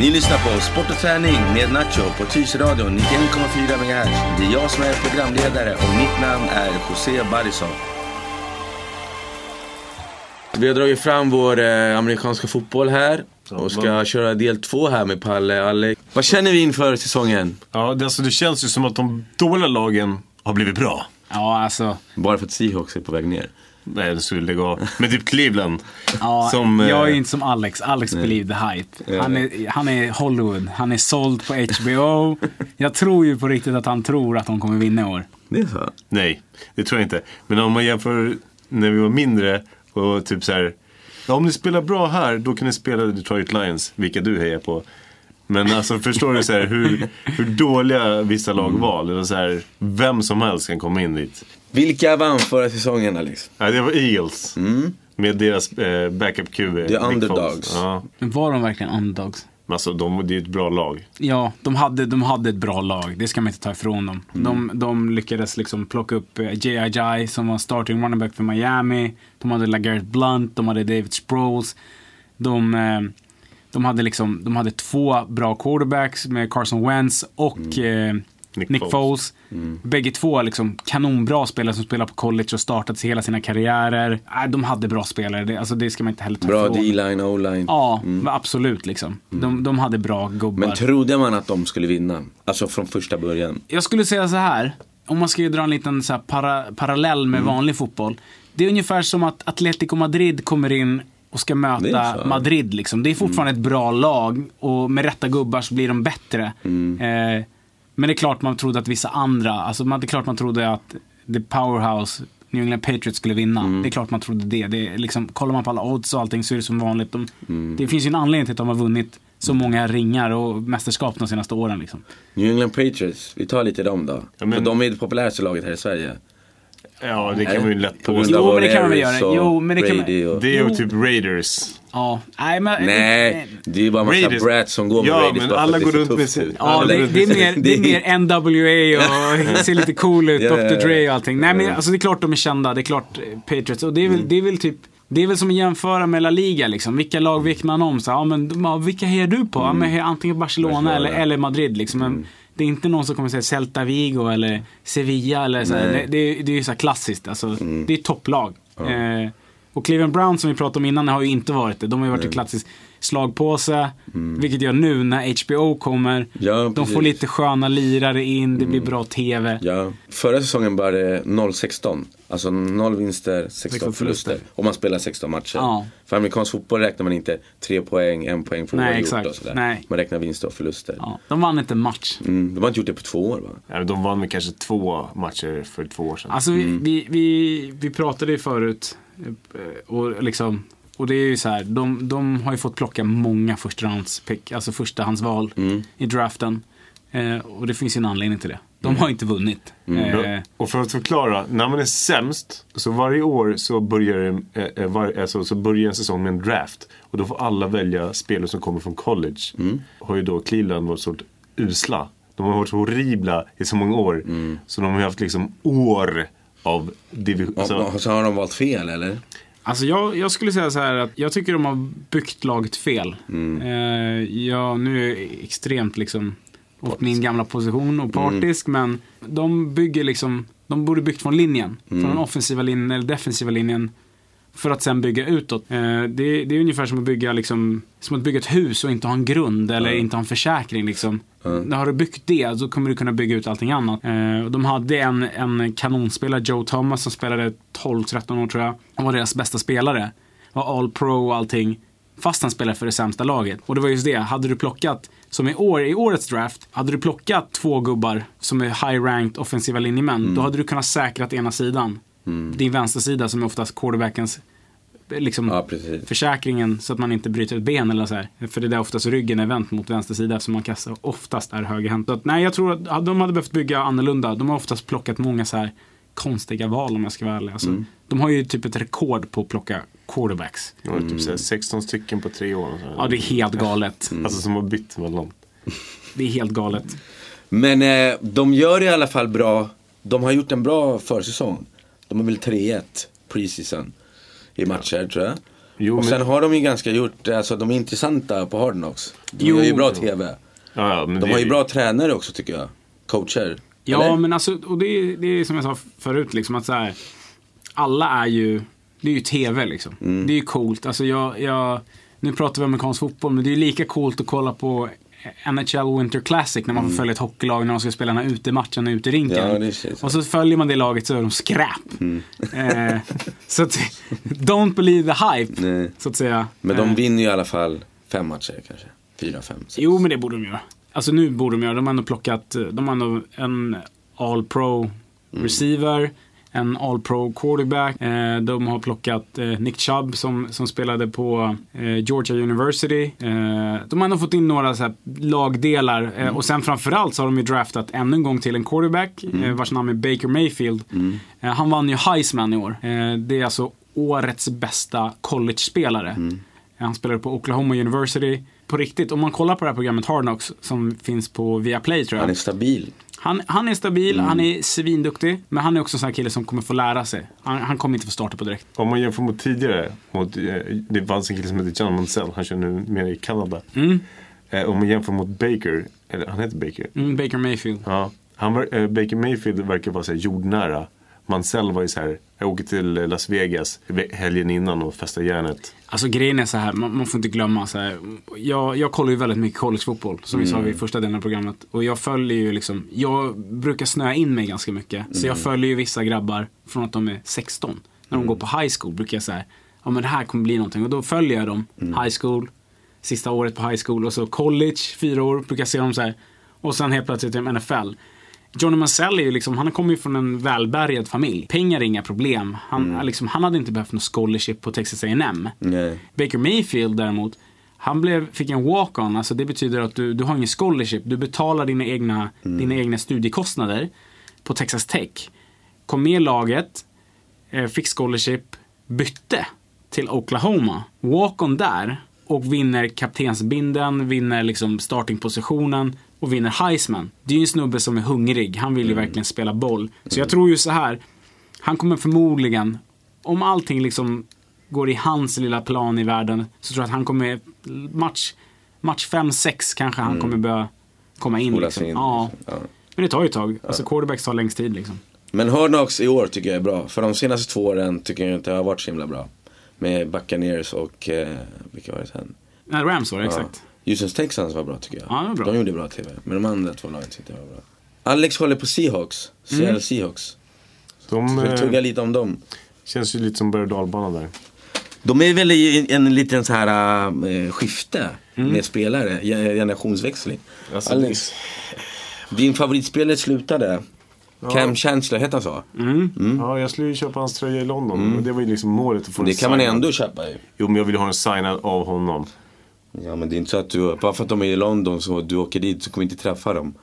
Ni lyssnar på Sport och träning med Nacho på Tyresöradion 91,4 MHz. Det är jag som är programledare och mitt namn är José Barisov. Vi har dragit fram vår eh, amerikanska fotboll här och ska köra del två här med Palle och Alex. Vad känner vi inför säsongen? Ja, det, alltså, det känns ju som att de dåliga lagen har blivit bra. Ja, alltså. Bara för att Seahawks är på väg ner. Nej, det skulle av. Men typ Cleveland. Ja, som, jag är eh, inte som Alex. Alex believe the hype. Han är, han är Hollywood. Han är såld på HBO. Jag tror ju på riktigt att han tror att de kommer vinna i år. Det är så? Nej, det tror jag inte. Men om man jämför när vi var mindre och typ så här. Ja, om ni spelar bra här, då kan ni spela Detroit Lions, vilka du hejar på. Men alltså förstår du så här, hur, hur dåliga vissa lag var? Eller så här, vem som helst kan komma in dit. Vilka vann förra säsongen Alex? Ja, det var Eagles. Med deras eh, backup QB. Mm. Det är Nick underdogs. Ja. Men var de verkligen underdogs? Men alltså, de, det är ju ett bra lag. Ja, de hade, de hade ett bra lag. Det ska man inte ta ifrån dem. Mm. De, de lyckades liksom plocka upp eh, J.I.J. som var starting running back för Miami. De hade LaGarrette Blunt, de hade David Sproles. De, eh, de, hade liksom, de hade två bra quarterbacks med Carson Wentz och eh, Nick Nick, Foles. Foles. Bägge två liksom kanonbra spelare som spelar på college och startat hela sina karriärer. Äh, de hade bra spelare, det, alltså det ska man inte heller ta Bra. D-line, O-line. Ja, absolut liksom. De, de hade bra gubbar. Men trodde man att de skulle vinna? Alltså från första början. Jag skulle säga så här. Om man ska ju dra en liten så här para, parallell med Mm. vanlig fotboll. Det är ungefär som att Atletico Madrid kommer in och ska möta. Mm. Madrid. Liksom. Det är fortfarande ett bra lag och med rätta gubbar så blir de bättre. Mm. Eh, men det är klart man trodde att vissa andra, alltså det är klart man trodde att the powerhouse New England Patriots skulle vinna. Mm. Det är klart man trodde det. det är liksom, kollar man på alla odds och allting så är det som vanligt. De, Mm. Det finns ju en anledning till att de har vunnit så många ringar och mästerskap de senaste åren. Liksom. New England Patriots, vi tar lite dem då. Ja, men- För de är det populäraste laget här i Sverige. Ja, det kan man ju lätt På grund påstå. av Jo, men det kan man väl göra. Jo, men det kan man-. Det är ju typ Raiders. Ja, nej men... Nej, det är bara massa Raiders. brats som går med Ja, Raiders men bara för alla går runt med ut. Ja, alla det, det, är med mer, det är mer NWA och ser lite cool ut, Ja, ja, Dr ja. Dre och allting. Nej men alltså det är klart de är kända, det är klart eh, Patriots. Och det är Mm. väl, det är väl typ, det är väl som att jämföra med La Liga liksom. Vilka lag viker man om? Så, ja, men, ja, vilka hejar du på? Ja, men, antingen Barcelona, Mm. Barcelona. Mm. Eller, eller Madrid liksom. Men, det är inte någon som kommer säga Celta Vigo eller Sevilla eller så. Mm. Det, det, är- det är ju så här klassiskt. Alltså, Det är topplag. Eh, och Cleveland Browns som vi pratade om innan har ju inte varit det. De har ju varit en klassisk slagpåse. Vilket gör nu när HBO kommer. Mm. Ja, de precis. Mm. får lite sköna lirare in, det blir bra TV. Ja, förra säsongen var det 0-16. Alltså 0 vinster, 16 16 förluster. förluster. Om man spelar 16 matcher. Ja. För amerikansk fotboll räknar man inte 3 poäng, 1 poäng för Nej, exakt. och sådär. Nej. Man räknar vinster och förluster. Ja, de vann inte en match. Mm, de har inte gjort det på två år va? Ja, de vann med kanske två matcher för två år sedan. Alltså vi, Mm. vi, vi, vi pratade ju förut. eh, Och, liksom, och det är ju så här, de, de har ju fått plocka många förstahandspick, alltså förstahandsval Mm. i draften. Eh, och det finns ju en anledning till det. De har inte vunnit. Mm. Eh, Och för att förklara, när man är sämst, så varje år så börjar, eh, eh, var, alltså, så börjar en säsong med en draft. Och då får alla välja spelare som kommer från college. Mm. Har ju då Cleveland varit så usla. De har varit så horribla i så många år. Mm. Så de har haft liksom år av division. Alltså, så har de valt fel eller? Alltså jag, jag skulle säga så här att jag tycker de har byggt laget fel. Mm. Eh, ja, nu är jag extremt liksom åt min gamla position och partisk, men de bygger liksom, de borde byggt från linjen. Från den offensiva linjen eller defensiva linjen. För att sen bygga utåt. Eh, det, det är ungefär som att bygga liksom, som att bygga ett hus och inte ha en grund eller inte ha en försäkring liksom. När har du byggt det så kommer du kunna bygga ut allting annat. Eh, de hade en, en kanonspelare, Joe Thomas, som spelade 12-13 år tror jag. Han var deras bästa spelare. Var all pro och allting. Fast han spelade för det sämsta laget. Och det var just det, hade du plockat, som i år, i årets draft, hade du plockat två gubbar som är high-ranked offensiva linjemän, då hade du kunnat säkrat ena sidan. Din vänstersida som är oftast quarterbackens liksom, Ja, försäkringen så att man inte bryter ett ben eller så här. För det är där oftast ryggen är vänt mot vänster sida eftersom man kastar oftast är högerhänt. Så att, nej, jag tror att de hade behövt bygga annorlunda. De har oftast plockat många så här konstiga val om jag ska vara ärlig. Alltså, Mm. De har ju typ ett rekord på att plocka quarterbacks. det var typ så här 16 stycken på tre år. och så här. Ja, det är helt galet. Alltså som har bytt mellan. Det är helt galet. Men eh, de gör i alla fall bra. De har gjort en bra försäsong. De har väl 3-1 preseason i matcher tror jag. Jo, och men- sen har de ju ganska gjort, alltså de är intressanta på Hard Knocks. De Jo. har ju bra TV. Ja, ja, De det, har ju bra tränare också tycker jag. Coacher. Ja, Eller? men alltså, och det är, det är som jag sa förut, liksom att så här, alla är ju, det är ju TV liksom. Mm. Det är ju coolt. Alltså jag, jag, nu pratar vi amerikansk fotboll, men det är ju lika coolt att kolla på NHL Winter Classic när man får följa ett hockeylag när de ska spela den här utematchen ute i rinken. Mm. Ja, och så följer man det laget så är de skräp. Mm. Eh, så att, don't believe the hype, Nej. så att säga. Men de Eh, vinner ju i alla fall fem matcher kanske. Fyra, fem, sex. Jo, men det borde de göra. Alltså nu borde de göra. De har ändå plockat, de har ändå en All Pro receiver, en All Pro quarterback. Eh, de har plockat eh, Nick Chubb som, som spelade på eh, Georgia University. De har ändå fått in några så lagdelar. Eh, och sen framförallt så har de ju draftat ännu en gång till en quarterback eh, vars namn är Baker Mayfield. Eh, han vann ju Heisman i år. Det är alltså årets bästa college-spelare. Eh, Han spelade på Oklahoma University. På riktigt, om man kollar på det här programmet Hard Knocks som finns på Viaplay tror jag. Han är stabil. Han, han är stabil, han är svinduktig. Men han är också en sån här kille som kommer få lära sig. Han, han kommer inte få starta på direkt. Om man jämför mot tidigare, mot, eh, det fanns en kille som heter John Mansell, han kör nu mer i Kanada. Eh, om man jämför mot Baker, eller han heter Baker. Mm, Baker Mayfield. Ja, han eh, Baker Mayfield verkar vara så här jordnära. Mansell var ju så här, jag åker till Las Vegas ve- helgen innan och festar järnet. Alltså grejen är så här, man, man får inte glömma så här. Jag, jag kollar ju väldigt mycket collegefotboll, som vi sa vid första delen av programmet. Och jag följer ju liksom, jag brukar snöa in mig ganska mycket. Så jag följer ju vissa grabbar från att de är 16. När de går på high school brukar jag säga, ja men det här kommer bli någonting. Och då följer jag dem, high school, sista året på high school och så college, fyra år, brukar jag se dem så här. Och sen helt plötsligt är de NFL. Johnny Mansell är ju liksom, han kommer ju från en välbärgad familj. Pengar är inga problem. Han, liksom, han hade inte behövt någon scholarship på Texas A&M. Baker Mayfield däremot, han blev, fick en walk-on. Alltså det betyder att du, du har ingen scholarship. Du betalar dina egna, dina egna studiekostnader på Texas Tech. Kom med i laget, eh, fick scholarship, bytte till Oklahoma. Walk-on där och vinner kaptensbinden, vinner liksom startingpositionen och vinner Heisman. Det är ju en snubbe som är hungrig. Han vill ju verkligen spela boll. Så jag tror ju så här. Han kommer förmodligen, om allting liksom går i hans lilla plan i världen, så tror jag att han kommer, match, match 5-6 kanske han kommer börja komma in. Liksom. in, Ja. liksom. Ja. Men det tar ju ett tag. Alltså quarterbacks tar längst tid liksom. Men Hard Knocks i år tycker jag är bra. För de senaste två åren tycker jag inte har varit så himla bra. Med Buccaneers och, eh, vilka var det sen? Nej, Rams var det, exakt. Ja. Houston Texans var bra tycker jag. Ja, det var bra. De gjorde bra TV. Men de andra två lagen tyckte jag var bra. Alex håller på Seahawks. Seattle Mm. Seahawks. De vi tugga eh, lite om dem? känns ju lite som berg och dalbana där. De är väl i en, en liten så här äh, skifte Mm. med spelare, ge- generationsväxling. Alltså, Alex, din favoritspelare slutade. Cam Chancellor, heter han så? Mm. Ja, jag skulle ju köpa hans tröja i London. Och det var ju liksom målet att få Det kan man signad. ändå köpa ju. Jo, men jag vill ha den signad av honom. Ja men det är inte så att du, bara för att de är i London så du åker dit så kommer inte träffa dem.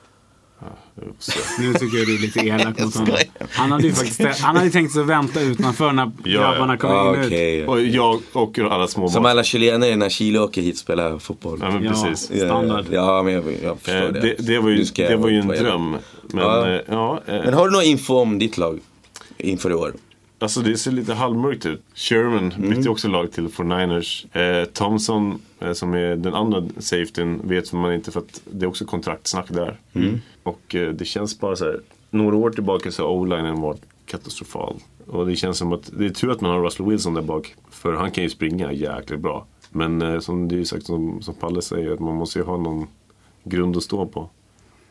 Så. Nu tycker jag du är lite elak mot honom. Han hade ju faktiskt han hade tänkt sig att vänta utanför när Ja, grabbarna kom Ja, in ut. okej. Och jag och alla små Som alla chilenare när Chile åker hit och spelar fotboll. Ja, men Ja. precis. Ja, standard. Ja, men jag, jag förstår Eh, det. det, det, var ju, det var ju en dröm. Men Ja. ja, ja eh, Men har du någon info om ditt lag? Inför i år? Alltså det ser lite halvmörkt ut. Sherman Mm. bytte också lag till 49ers. Eh, Thompson, eh, som är den andra safetyn, vet man inte för att det är också kontraktsnack där. Mm. Och eh, det känns bara så här. Några år tillbaka så har o-linen varit katastrofal. Och det känns som att det är tur att man har Russell Wilson där bak. För han kan ju springa jäkligt bra. Men eh, som det är sagt, som, som Palle säger, att man måste ju ha någon grund att stå på.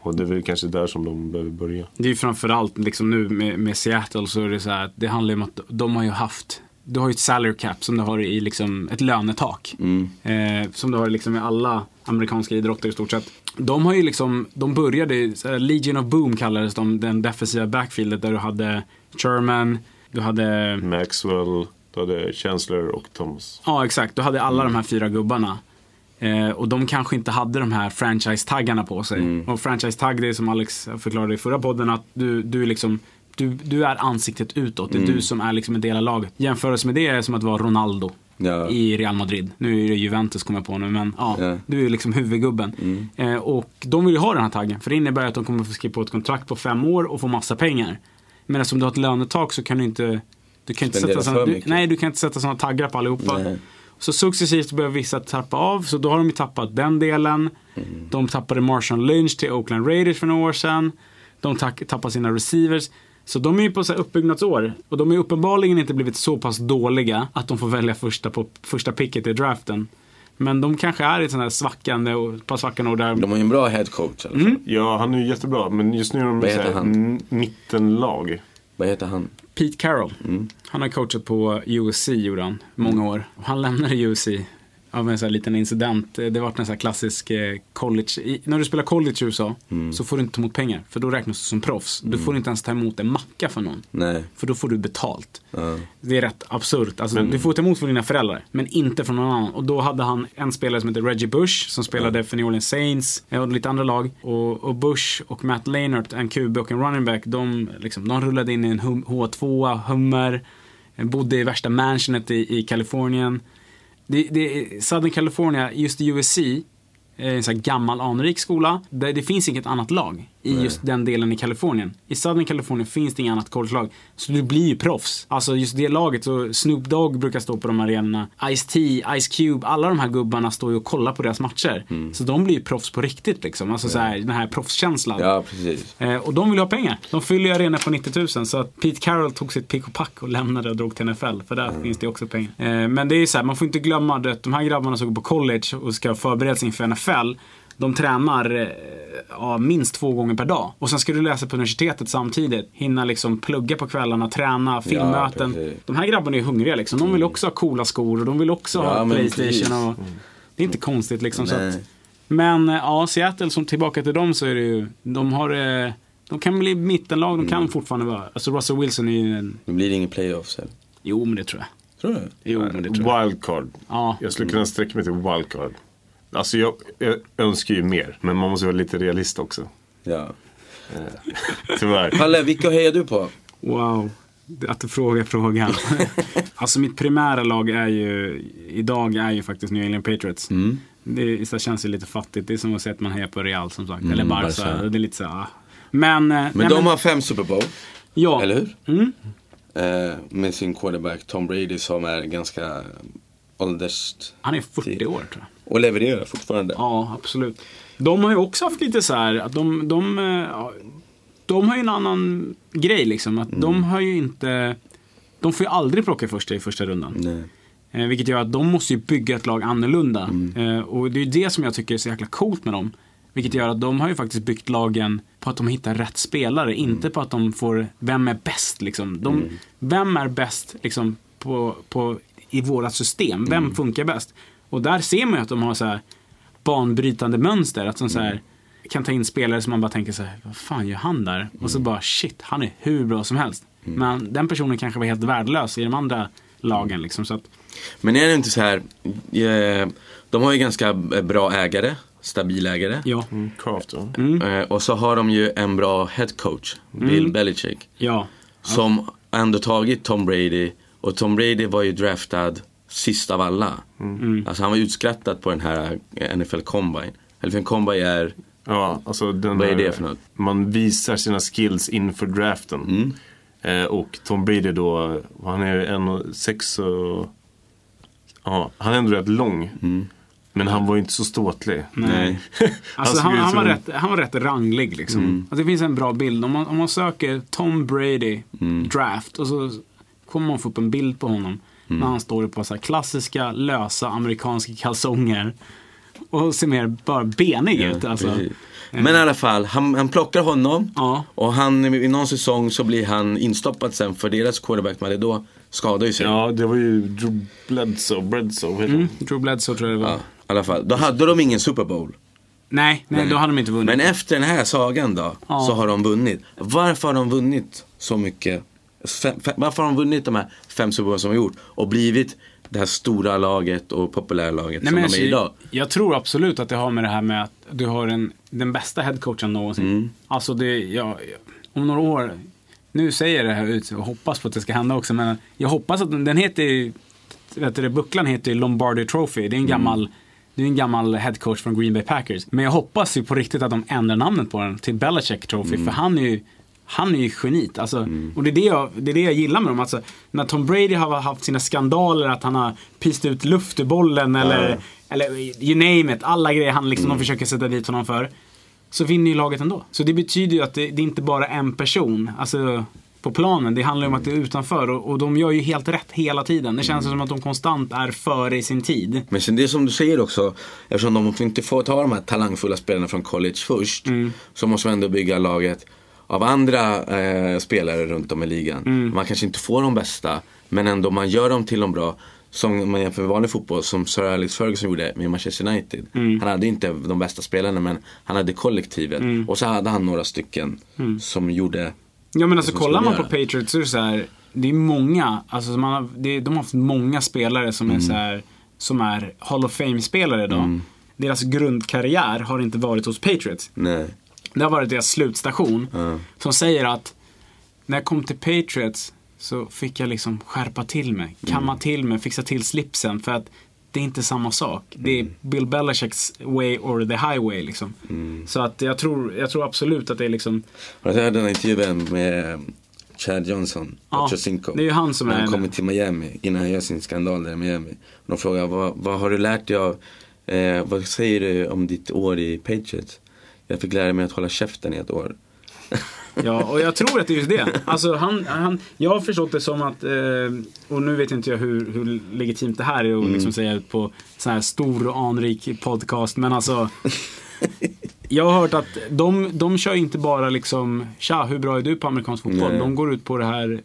Och det är väl kanske där som de behöver börja. Det är ju framförallt liksom nu med, med Seattle så är det så här att det handlar om att de har ju haft du har ju ett salary cap som du har i liksom ett lönetak. Eh, som du har liksom i alla amerikanska idrotter i stort sett. De har ju liksom, de började, Legion of Boom kallades de, den defensiva backfieldet där du hade Sherman, du hade Maxwell, du hade Chancellor och Thomas. Ja, exakt. Du hade alla de här fyra gubbarna. Eh, och de kanske inte hade de här franchise-taggarna på sig. Och franchise-tagg, det är som Alex förklarade i förra podden, att du, du är liksom du, du är ansiktet utåt. Det är du som är liksom en del av laget. Jämförelse med det är som att vara Ronaldo Ja. i Real Madrid. Nu är det Juventus kommer jag på nu, men ja, Ja. du är liksom huvudgubben. Eh, och de vill ju ha den här taggen, för det innebär att de kommer få skriva på ett kontrakt på fem år och få massa pengar. Men eftersom du har ett lönetak så kan du inte du kan inte sätta för du, nej, du kan inte sätta sådana taggar på allihopa. Nej. Så successivt börjar vissa tappa av, så då har de ju tappat den delen. De tappade Marshawn Lynch till Oakland Raiders för några år sedan. De tappar sina receivers. Så de är ju på så här uppbyggnadsår. Och de är uppenbarligen inte blivit så pass dåliga att de får välja första, på, första picket i draften. Men de kanske är i ett sånt här svackande, och- på svackande år där. De har ju en bra headcoach i alla fall. Ja, han är ju jättebra. Men just nu är de Vad heter han? mittenlag. Vad heter han? Pete Carroll. Han har coachat på USC gjorde han, många år. Han lämnade USC av en sån här liten incident. Det var en sån här klassisk eh, college. I, när du spelar college i USA så får du inte ta emot pengar. För då räknas du som proffs. Du får inte ens ta emot en macka för någon. Nej. För då får du betalt. Ja. Det är rätt absurt. Alltså, Du får ta emot från dina föräldrar, men inte från någon annan. Och då hade han en spelare som heter Reggie Bush, som spelade för New Orleans Saints eh, och lite andra lag. Och, och Bush och Matt Leinart, en QB och en running back, de, liksom, de rullade in i en hum, H2, Hummer, eh, bodde i värsta mansionet i, i Kalifornien. Det, det, Southern California, just USC, en sån här gammal anrik skola. Där det finns inget annat lag i just den delen i Kalifornien. I Southern California finns det inget annat collegelag. Så du blir ju proffs. Alltså just det laget, så Snoop Dogg brukar stå på de arenorna. Ice-T, Ice Cube, alla de här gubbarna står ju och kollar på deras matcher. Så de blir ju proffs på riktigt liksom. Alltså så här, den här proffskänslan. Ja, precis. Eh, och de vill ha pengar. De fyller ju arenor på 90 000. Så att Pete Carroll tog sitt pick och pack och lämnade och drog till NFL. För där finns det också pengar. Eh, men det är ju så här, man får inte glömma att de här grabbarna som går på college och ska förbereda sig inför NFL. De tränar eh, ja, minst två gånger per dag. Och sen ska du läsa på universitetet samtidigt. Hinna liksom plugga på kvällarna, träna, filmmöten. precis. de här grabbarna är hungriga liksom. De vill också ha coola skor och de vill också Ja, ha Playstation. Och, det är inte konstigt liksom. Så att, men eh, ja, Seattle, som tillbaka till dem så är det ju, de har, eh, de kan bli mittenlag, de kan fortfarande vara, alltså Russell Wilson är ju en, Nu blir det ingen playoffs heller. jo men det tror jag. Tror du? Jo men det tror jag. Wildcard. Ja. Jag skulle kunna sträcka mig till wildcard. Alltså jag, jag önskar ju mer. Men man måste vara lite realist också. Ja. Tyvärr. Palle, vilka hejar du på? Wow, att du frågar frågan. alltså mitt primära lag är ju, idag är ju faktiskt New England Patriots. Mm. Det, det känns ju lite fattigt, det är som att säga att man hejar på Real som sagt, eller Barca. Barca. Det är lite så, ah. Men, eh, Men nej, de har fem Super Bowl, ja. eller hur? Mm. Eh, med sin quarterback Tom Brady som är ganska ålders... Han är 40 år tror jag. Och levererar fortfarande. Ja, absolut. De har ju också haft lite så här att de, de, eh, de har ju en annan grej liksom. Att de har ju inte, de får ju aldrig plocka första i första rundan. Nej. Eh, vilket gör att de måste ju bygga ett lag annorlunda. Eh, och det är ju det som jag tycker är så jäkla coolt med dem. Vilket gör att de har ju faktiskt byggt lagen på att de hittar rätt spelare. Inte på att de får, vem är bäst liksom. De, Vem är bäst liksom på, på, i våra system? Vem funkar bäst? Och där ser man ju att de har så här banbrytande mönster. Att de så här, kan ta in spelare som man bara tänker så här, vad fan gör han där? Och så bara shit, han är hur bra som helst. Men den personen kanske var helt värdelös i de andra lagen liksom. Så att, Men är det inte så här, eh, de har ju ganska bra ägare, stabil ägare. ja. Craft då. Eh, och så har de ju en bra head coach, Bill Belichick. Ja. Som ändå tagit Tom Brady. Och Tom Brady var ju draftad sist av alla. Alltså han var utskrattad på den här NFL Combine. NFL Combine är, Ja, alltså den Vad är det för något? Man visar sina skills inför draften. Mm. Eh, och Tom Brady då, han är en och sex och... Ja, han är ändå rätt lång. Men han var ju inte så ståtlig. nej. Alltså, han, han, var rätt, han var rätt ranglig liksom. Alltså, det finns en bra bild. Om man, om man söker Tom Brady draft och så kommer man få upp en bild på honom. När han står på så här klassiska lösa amerikanska kalsonger. Och ser mer bara benig ut. Alltså. Precis. Men i alla fall, han, han plockar honom. Ja. Och han, i någon säsong så blir han instoppad sen för deras quarterback, men det då skadar ju sig. Ja, det var ju Drew Bledsoe, Bledsoe Mm. Drew Bledsoe tror jag det var. Ja, i alla fall. Då hade de ingen Super Bowl. Nej, nej, då hade de inte vunnit. Men efter den här sagan då, Ja. så har de vunnit. Varför har de vunnit så mycket? Fem, fem, varför har de vunnit de här fem Super Bowl som de har gjort? Och blivit det här stora laget och populära laget Nej, som de alltså, är idag. Jag tror absolut att det har med det här med att du har en, den bästa headcoachen någonsin. Mm. Alltså det, jag, om några år, nu säger jag det här ut och hoppas på att det ska hända också, men jag hoppas att den, heter ju- vet du, bucklan heter ju Lombardi Trophy. Det är en Mm. gammal det är en gammal headcoach från Green Bay Packers. Men jag hoppas ju på riktigt att de ändrar namnet på den till Belichick Trophy. Mm. För han är ju Han är ju genit. Alltså, Mm. Och det är det, jag, det är det jag gillar med dem. Alltså, när Tom Brady har haft sina skandaler, att han har pist ut luft ur bollen eller, eller you name it. Alla grejer han liksom, Mm. de försöker sätta dit honom för. Så vinner ju laget ändå. Så det betyder ju att det, det är inte bara en person. Alltså på planen. Det handlar ju om att det är utanför. Och, och de gör ju helt rätt hela tiden. Det känns som att de konstant är före i sin tid. Men sen det som du säger också, eftersom de inte får ta de här talangfulla spelarna från college först. Mm. Så måste man ändå bygga laget av andra eh, spelare runt om i ligan. Mm. Man kanske inte får de bästa, men ändå man gör dem till de bra. Som man jämför med vanlig fotboll, som Sir Alex Ferguson gjorde med Manchester United. Mm. Han hade inte de bästa spelarna, men han hade kollektivet. Och så hade han några stycken Mm. som gjorde Ja men alltså kollar man på göra. Patriots så är det så här. Det är många, alltså man har, det, de har haft många spelare som Mm. är så här, som är Hall of Fame-spelare idag. Deras grundkarriär har inte varit hos Patriots. Nej. Det har varit deras slutstation. Ja. Som säger att när jag kom till Patriots så fick jag liksom skärpa till mig, kamma till mig, fixa till slipsen. För att det är inte samma sak. Det är Bill Belichicks way or the highway liksom. Så att jag tror, jag tror absolut att det är liksom Har du hört den här intervjun med Chad Johnson, Ja, det är ju han som När är han det. kommer till Miami, innan han gör sin skandal där i Miami. Och de frågar, vad, vad har du lärt dig av, eh, vad säger du om ditt år i Patriots? Jag fick lära mig att hålla käften i ett år. Ja, och jag tror att det är just det. Alltså han, han, jag har förstått det som att, eh, och nu vet inte jag hur, hur legitimt det här är att liksom säga på sån här stor och anrik podcast, men alltså jag har hört att de, de kör inte bara liksom, tja, hur bra är du på amerikansk fotboll? Nej. De går ut på det här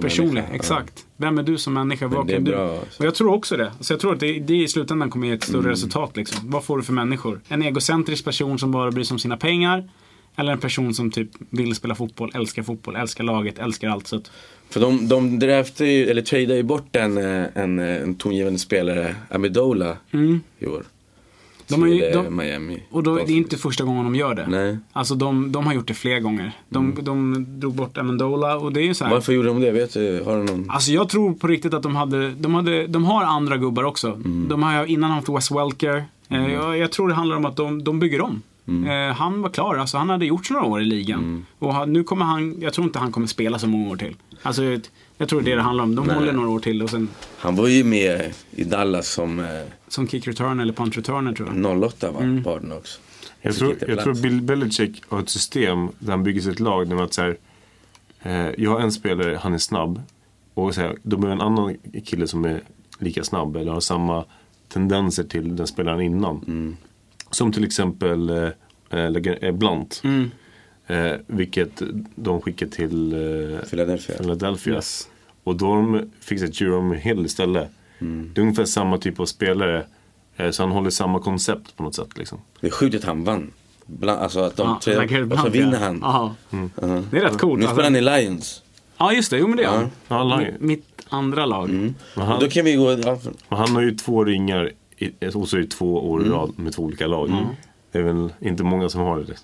personliga. Exakt. Vem är du som människa? Vad kan du? bra, alltså. Och jag tror också det. Så jag tror att det, det i slutändan kommer ge ett Mm. större resultat. Liksom. Vad får du för människor? En egocentrisk person som bara bryr sig om sina pengar. Eller en person som typ vill spela fotboll, älskar fotboll, älskar laget, älskar allt. Så att, För de, de draftar ju, eller tradar ju bort en, eh, en, eh, en tongivande spelare, Amidola, i år. Mm. De har ju- eh, de- Miami. och då, det är inte första gången de gör det. Nej. Alltså de, de har gjort det flera gånger. De, de drog bort Amendola och det är ju så här. Varför gjorde de det? Vet du? Har du någon? Alltså jag tror på riktigt att de hade, de hade, de har andra gubbar också. Mm. De har innan haft Wes Welker. Eh, jag, jag tror det handlar om att de, de bygger om. Mm. Eh, han var klar, alltså han hade gjort några år i ligan. Och han, nu kommer han, jag tror inte han kommer spela så många år till. Alltså jag, tror det är det det handlar om. De Nej. håller några år till och sen Han var ju med i Dallas som eh, som kick return eller punt returner tror jag. 08 va? Mm. Var den också. Jag tror, jag tror Bill Belichick har ett system där han bygger sitt lag. Där att så här, eh, jag har en spelare, han är snabb. Och så här, då behöver en annan kille som är lika snabb eller har samma tendenser till den spelaren innan. Mm. Som till exempel eh, eh, Blunt. Mm. Eh, vilket de skickar till eh, Philadelphia. Philadelphia. Yes. Och då de fixat Jerome Hill istället. Mm. Det är ungefär samma typ av spelare. Eh, så han håller samma koncept på något sätt. Liksom. Det är sjukt att han vann. Bland, alltså att de Ja, tre, Lagerhard och så vinner han. Aha. Uh-huh. Det är rätt coolt. Nu alltså. spelar han i Lions. Ja just det, jo men det är han. Mitt, andra lag. Och han, då kan vi gå... Ja, han har ju två ringar i- och så är det två år i Mm. rad med två olika lag. Det är väl inte många som har det.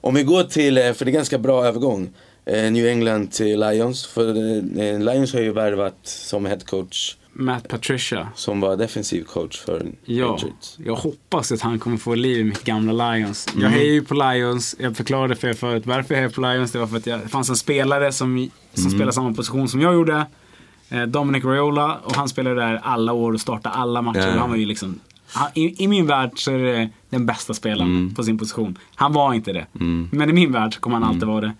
Om vi går till, eh, för det är ganska bra övergång. eh, New England till Lions. För eh, Lions har ju värvat som head coach. Matt Patricia. Som var defensiv coach för Ja, Patriots. jag hoppas att han kommer få liv i mitt gamla Lions. Mm. Jag hejar ju på Lions. Jag förklarade för er förut varför jag hejar på Lions. Det var för att jag, det fanns en spelare som, som Mm. spelade samma position som jag gjorde. Dominic Raiola. Och han spelade där alla år och startade alla matcher. Ja. Han var ju liksom, i, I min värld så är det den bästa spelaren Mm. på sin position. Han var inte det. Men i min värld så kommer han alltid vara det.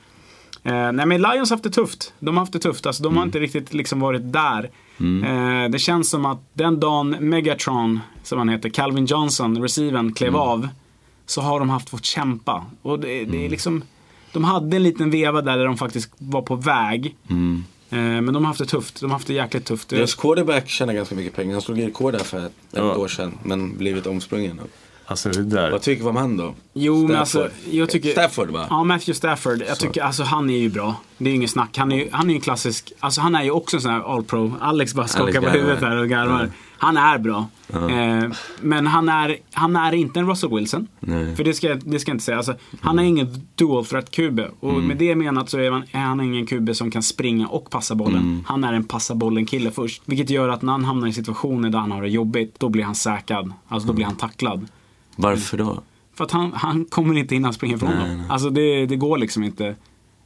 Eh, nej men Lions har haft det tufft. De har haft det tufft. Alltså, de har inte riktigt liksom varit där. Eh, det känns som att den dagen Megatron, som han heter, Calvin Johnson, receiven, klev av. Så har de haft fått kämpa. Och det, det är liksom, de hade en liten veva där, där de faktiskt var på väg. Mm. Eh, men de har haft det tufft. De har haft det jäkligt tufft. Deras quarterback tjänar ganska mycket pengar. Han slog rekord där för ett, ett Ja. år sedan. Men blivit omsprungen. Alltså det där. Vad tycker vi om han då? Jo, men alltså, Stafford. jag tycker... Stafford va? Ja, Matthew Stafford. Jag tycker, alltså han är ju bra. Det är ju inget snack. Han är ju, han är ju en klassisk, alltså han är ju också en sån här all-pro. Alex bara skakar på huvudet här och garvar. Han är bra. Eh, men han är, han är inte en Russell Wilson. Nej. För det ska, det ska jag inte säga. Alltså, han är ingen dual threat QB. Och med det menat så är han, är han ingen QB som kan springa och passa bollen. Han är en passa bollen kille först. Vilket gör att när han hamnar i situationer där han har det jobbigt, då blir han säkrad. Alltså då blir han tacklad. Varför då? För att han, han kommer inte hinna springa ifrån Nej, dem. nej. Alltså det, det går liksom inte.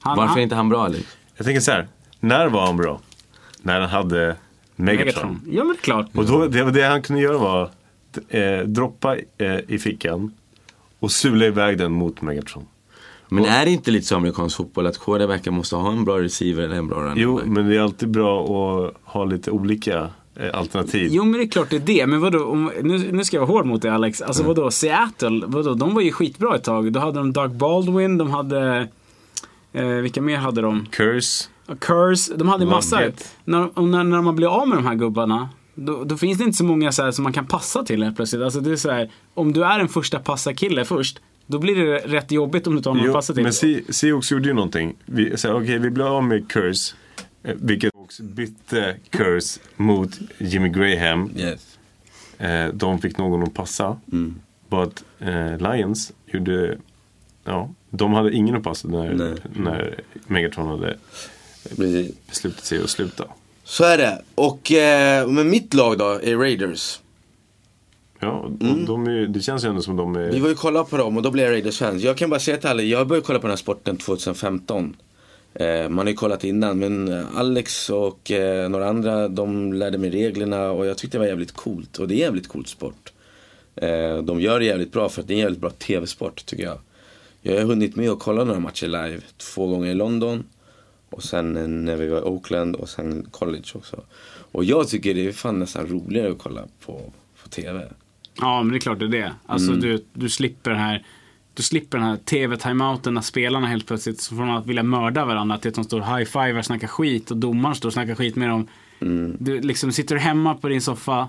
Han, Varför är han, inte han bra Alex? Jag tänker så här. När var han bra? När han hade Megatron. Megatron. Ja men det är klart. Och då, det, det han kunde göra var att eh, droppa eh, i fickan och sula iväg den mot Megatron. Men är det inte lite så amerikansk fotboll att quarterbacken måste ha en bra receiver eller en bra running Jo, men det är alltid bra att ha lite olika alternativ. Jo men det är klart det är det. Men vadå, om, nu, nu ska jag vara hård mot dig Alex. Alltså vadå, Seattle, vadå, de var ju skitbra ett tag. Då hade de Doug Baldwin, de hade, eh, vilka mer hade de? Curse. Curse, de hade massa. När, när, när man blir av med de här gubbarna, då, då finns det inte så många så här, som man kan passa till helt plötsligt. Alltså det är så här, om du är en första passarkille först, då blir det rätt jobbigt om du tar någon att Jo, passa till. men Se- Seahawks gjorde ju någonting. Vi, så här, okej, vi blev av med Curse. eh, Vilket också bytte Curse mot Jimmy Graham. Yes. Eh, de fick någon att passa. Mm. But eh, Lions gjorde... Ja, de hade ingen att passa när, Nej. när Megatron hade Precis. beslutat sig att sluta. Så är det. Och eh, men mitt lag då är Raiders. Ja, och de är, det känns ju ändå som de är... Vi var ju kolla på dem och då blev jag Raiders-fans. Jag kan bara säga till alla, jag började kolla på den här sporten 2015. Eh, man har ju kollat innan men eh, Alex och eh, några andra de lärde mig reglerna och jag tyckte det var jävligt coolt. Och det är jävligt coolt sport. De gör det jävligt bra för att det är en jävligt bra tv-sport tycker jag. Jag har hunnit med att kolla några matcher live. Två gånger i London. Och sen när vi var i Oakland och sen college också. Och jag tycker det är fan nästan roligare att kolla på, på tv. Ja, men det är klart det är det. Alltså du, du slipper den här du slipper den här tv-timeouten när spelarna helt plötsligt, så från att vilja mörda varandra till att de står high-fivar, snackar skit och domaren står och snackar skit med dem. Du liksom sitter du hemma på din soffa,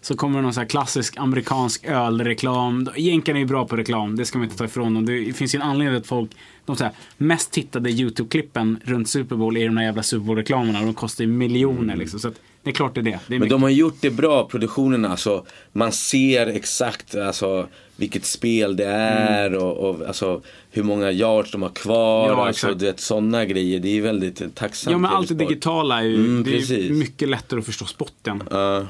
så kommer det någon så här klassisk amerikansk ölreklam. Jänkarna är ju bra på reklam, det ska man inte ta ifrån dem. Det finns ju en anledning att folk, de så här, mest tittade YouTube-klippen runt Super Bowl är de där jävla Super Bowl-reklamerna och de kostar ju miljoner liksom. Så att, det är klart det är det. det är Men mycket- de har gjort det bra, produktionen alltså. Man ser exakt alltså, vilket spel det är och, och alltså, hur många yards de har kvar. Ja, alltså, du vet, sådana grejer. Det är väldigt tacksamt. Ja men allt det digitala är ju Mm, det är precis. mycket lättare att förstå spotten. Eh,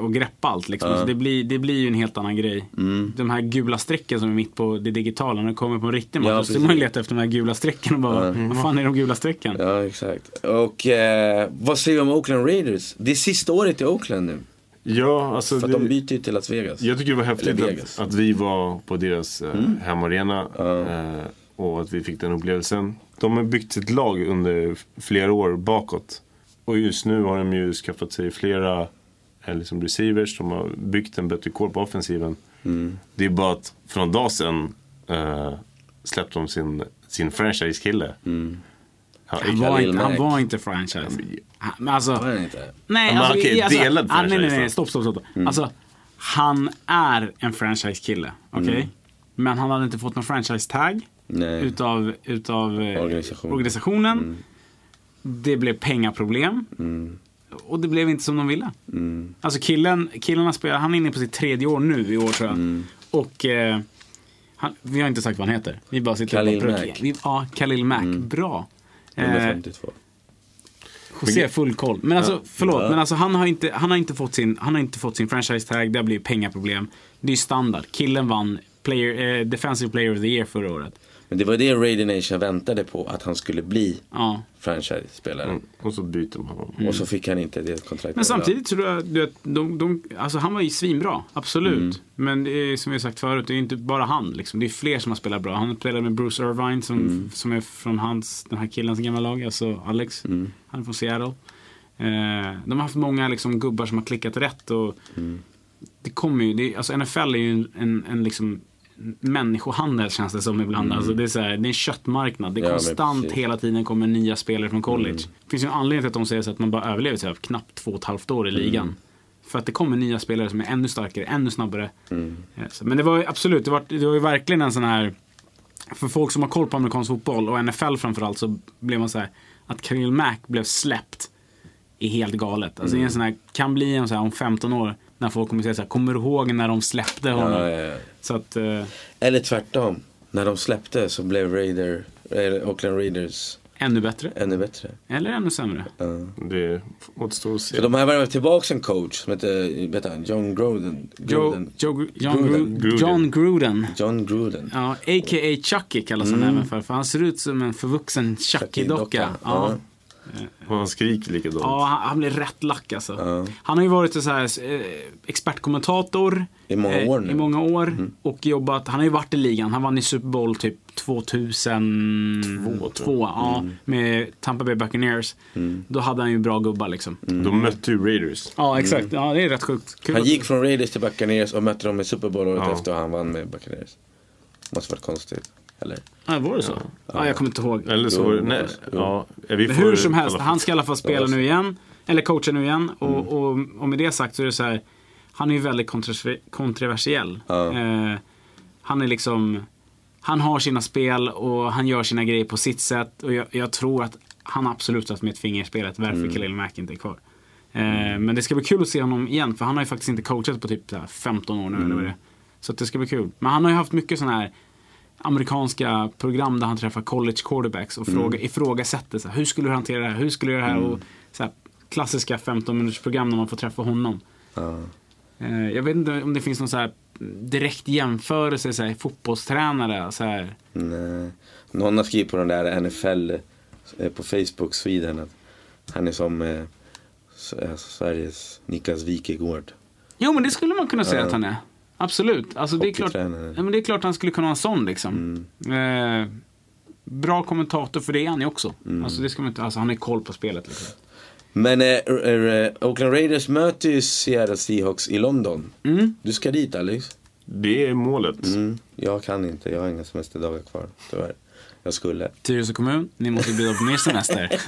Och greppa allt liksom. Så det, blir, det blir ju en helt annan grej. Mm. De här gula strecken som är mitt på det digitala, när det kommer på en riktig match, Ja, precis. man leta efter de här gula strecken och bara, vad fan är de gula strecken? ja, exakt. Och eh, vad säger vi om Oakland Raiders? Det är sista året i Oakland nu. Ja, alltså... För att det- de byter ju till Las Vegas. Jag tycker det var häftigt att, att vi var på deras eh, Mm. hemarena eh, och att vi fick den upplevelsen. De har byggt sitt lag under flera år bakåt. Och just nu har de ju skaffat sig flera eh, liksom receivers. De har byggt en bättre core på offensiven. Mm. Det är bara att för någon dag sedan eh, släppte de sin, sin franchise-kille. Mm. Ja, Han var, inte, han var inte franchise. Han- Men alltså, Var inte? nej, Men alltså, okej, alltså, delad ah, nej, nej, franchise nej, då. stopp, stopp, stopp. Mm. Alltså, han är en franchise-kille, okej? Mm. Men han hade inte fått någon franchise-tag Nej. utav, utav eh, Organisation. organisationen. Det blev pengaproblem. Mm. Och det blev inte som de ville. Mm. Alltså killen, killarna spelar, han är inne på sitt tredje år nu i år tror jag. Mm. Och eh, han, vi har inte sagt vad han heter. Vi bara sitter Khalil och Mack. vi, Ja, Khalil Mack. Bra. Eh, 152. José har full koll. Men alltså, förlåt. Ja. Men alltså han har inte, han har inte fått sin, han har inte fått sin franchise tag. Det har blivit pengaproblem. Det är ju standard. Killen vann player, eh, Defensive Player of the Year förra året. Men det var det Raider Nation väntade på, att han skulle bli Ja. franchise-spelare. Mm. Och så byter man honom. Och så fick han inte det kontraktet. Men samtidigt tror jag, du vet, de, de, alltså han var ju svinbra, absolut. Mm. Men det är, som jag sagt förut, det är inte bara han. Liksom. Det är fler som har spelat bra. Han spelade med Bruce Irvine som, Mm. som är från hans, den här killens gamla lag, alltså Alex. Mm. Han är från Seattle. Eh, de har haft många liksom, gubbar som har klickat rätt. Och Mm. Det kommer ju, det, alltså NFL är ju en, en, en liksom människohandel känns det som ibland. Alltså det, är så här, det är en köttmarknad. Det är Mm. Ja, konstant hela tiden kommer nya spelare från college. Mm. Det finns ju en anledning till att de säger så att man bara överlever sig av knappt två och ett halvt år i ligan. Mm. För att det kommer nya spelare som är ännu starkare, ännu snabbare. Mm. Eh, så- Men det var ju absolut, det var, det var ju verkligen en sån här för folk som har koll på amerikansk fotboll och NFL framförallt så blev man så här att Khalil Mack blev släppt är helt galet. Alltså det är en sån här, kan bli en sån här om 15 år när folk kommer säga så här, kommer du ihåg när de släppte honom? Ja, ja, ja. Så att, eh, Eller tvärtom. När de släppte så blev Raider, eller Oakland Raiders ännu bättre. ännu bättre. Eller ännu sämre. Ja. Det återstår att se. För de har värvat tillbaka en coach som heter, vet han, John Gruden. Joe, Gruden. Joe, John, Gruden. Gruden. John Gruden. John Gruden. Ja, a.k.a. Chucky kallas han även för. För han ser ut som en förvuxen Chucky-docka. Chucky-docka, Ja. Och han skriker likadant. Ja, han, han blir rätt lack alltså. Ja. Han har ju varit så här, eh, expertkommentator I många eh, år nu. Mm. I många år. Och jobbat, han har ju varit i ligan. Han vann i Super Bowl typ 2002. tror jag. ja, Mm. med Tampa Bay Buccaneers. Då hade han ju bra gubbar liksom. De mötte ju Raiders. Ja, exakt. Ja, det är rätt sjukt. Kul Han gick från Raiders till Buccaneers och mötte dem i Super Bowl året Ja. efter och han vann med Buccaneers. Måste varit konstigt. Eller? Ja, var det så? Ja, jag kommer inte ihåg. Eller så var det, nej, ja, vi får hur som helst, han ska i alla fall spela Ja, nu igen. Eller coacha nu igen. Och, Mm. och, och med det sagt så är det så här. Han är ju väldigt kontrover- kontroversiell. Ja. Eh, han är liksom. Han har sina spel och han gör sina grejer på sitt sätt. Och jag, jag tror att han absolut har med ett finger i spelet varför Mm. Khalil Mack inte är kvar. Eh, men det ska bli kul att se honom igen. För han har ju faktiskt inte coachat på typ så här 15 år nu eller Mm. vad det är. Så att det ska bli kul. Men han har ju haft mycket sådana här amerikanska program där han träffar college quarterbacks och fråga, ifrågasätter så här, hur skulle du hantera det här, hur skulle du göra det här? Och, så här, klassiska 15 minuters program när man får träffa honom. Eh, jag vet inte om det finns någon så här direkt jämförelse, så här, fotbollstränare. Så här. Nej. Någon har skrivit på den där NFL eh, på Facebook Sweden att han är som eh, eh, Sveriges Niklas Wikegård. Jo men det skulle man kunna säga Ja. att han är. Absolut. Alltså, det, är klart, ja, men det är klart han skulle kunna vara en sån liksom. Mm. Eh, bra kommentator för det är han ju också. Mm. Alltså, det ska man inte, alltså, han har koll på spelet. Liksom. Men eh, r- Oakland Raiders möter ju Seattle Seahawks i London. Mm. Du ska dit Alex? Det är målet. Mm. Jag kan inte, jag har inga semesterdagar kvar tyvärr. Jag skulle. Tyresö kommun, ni måste bjuda på mer semester.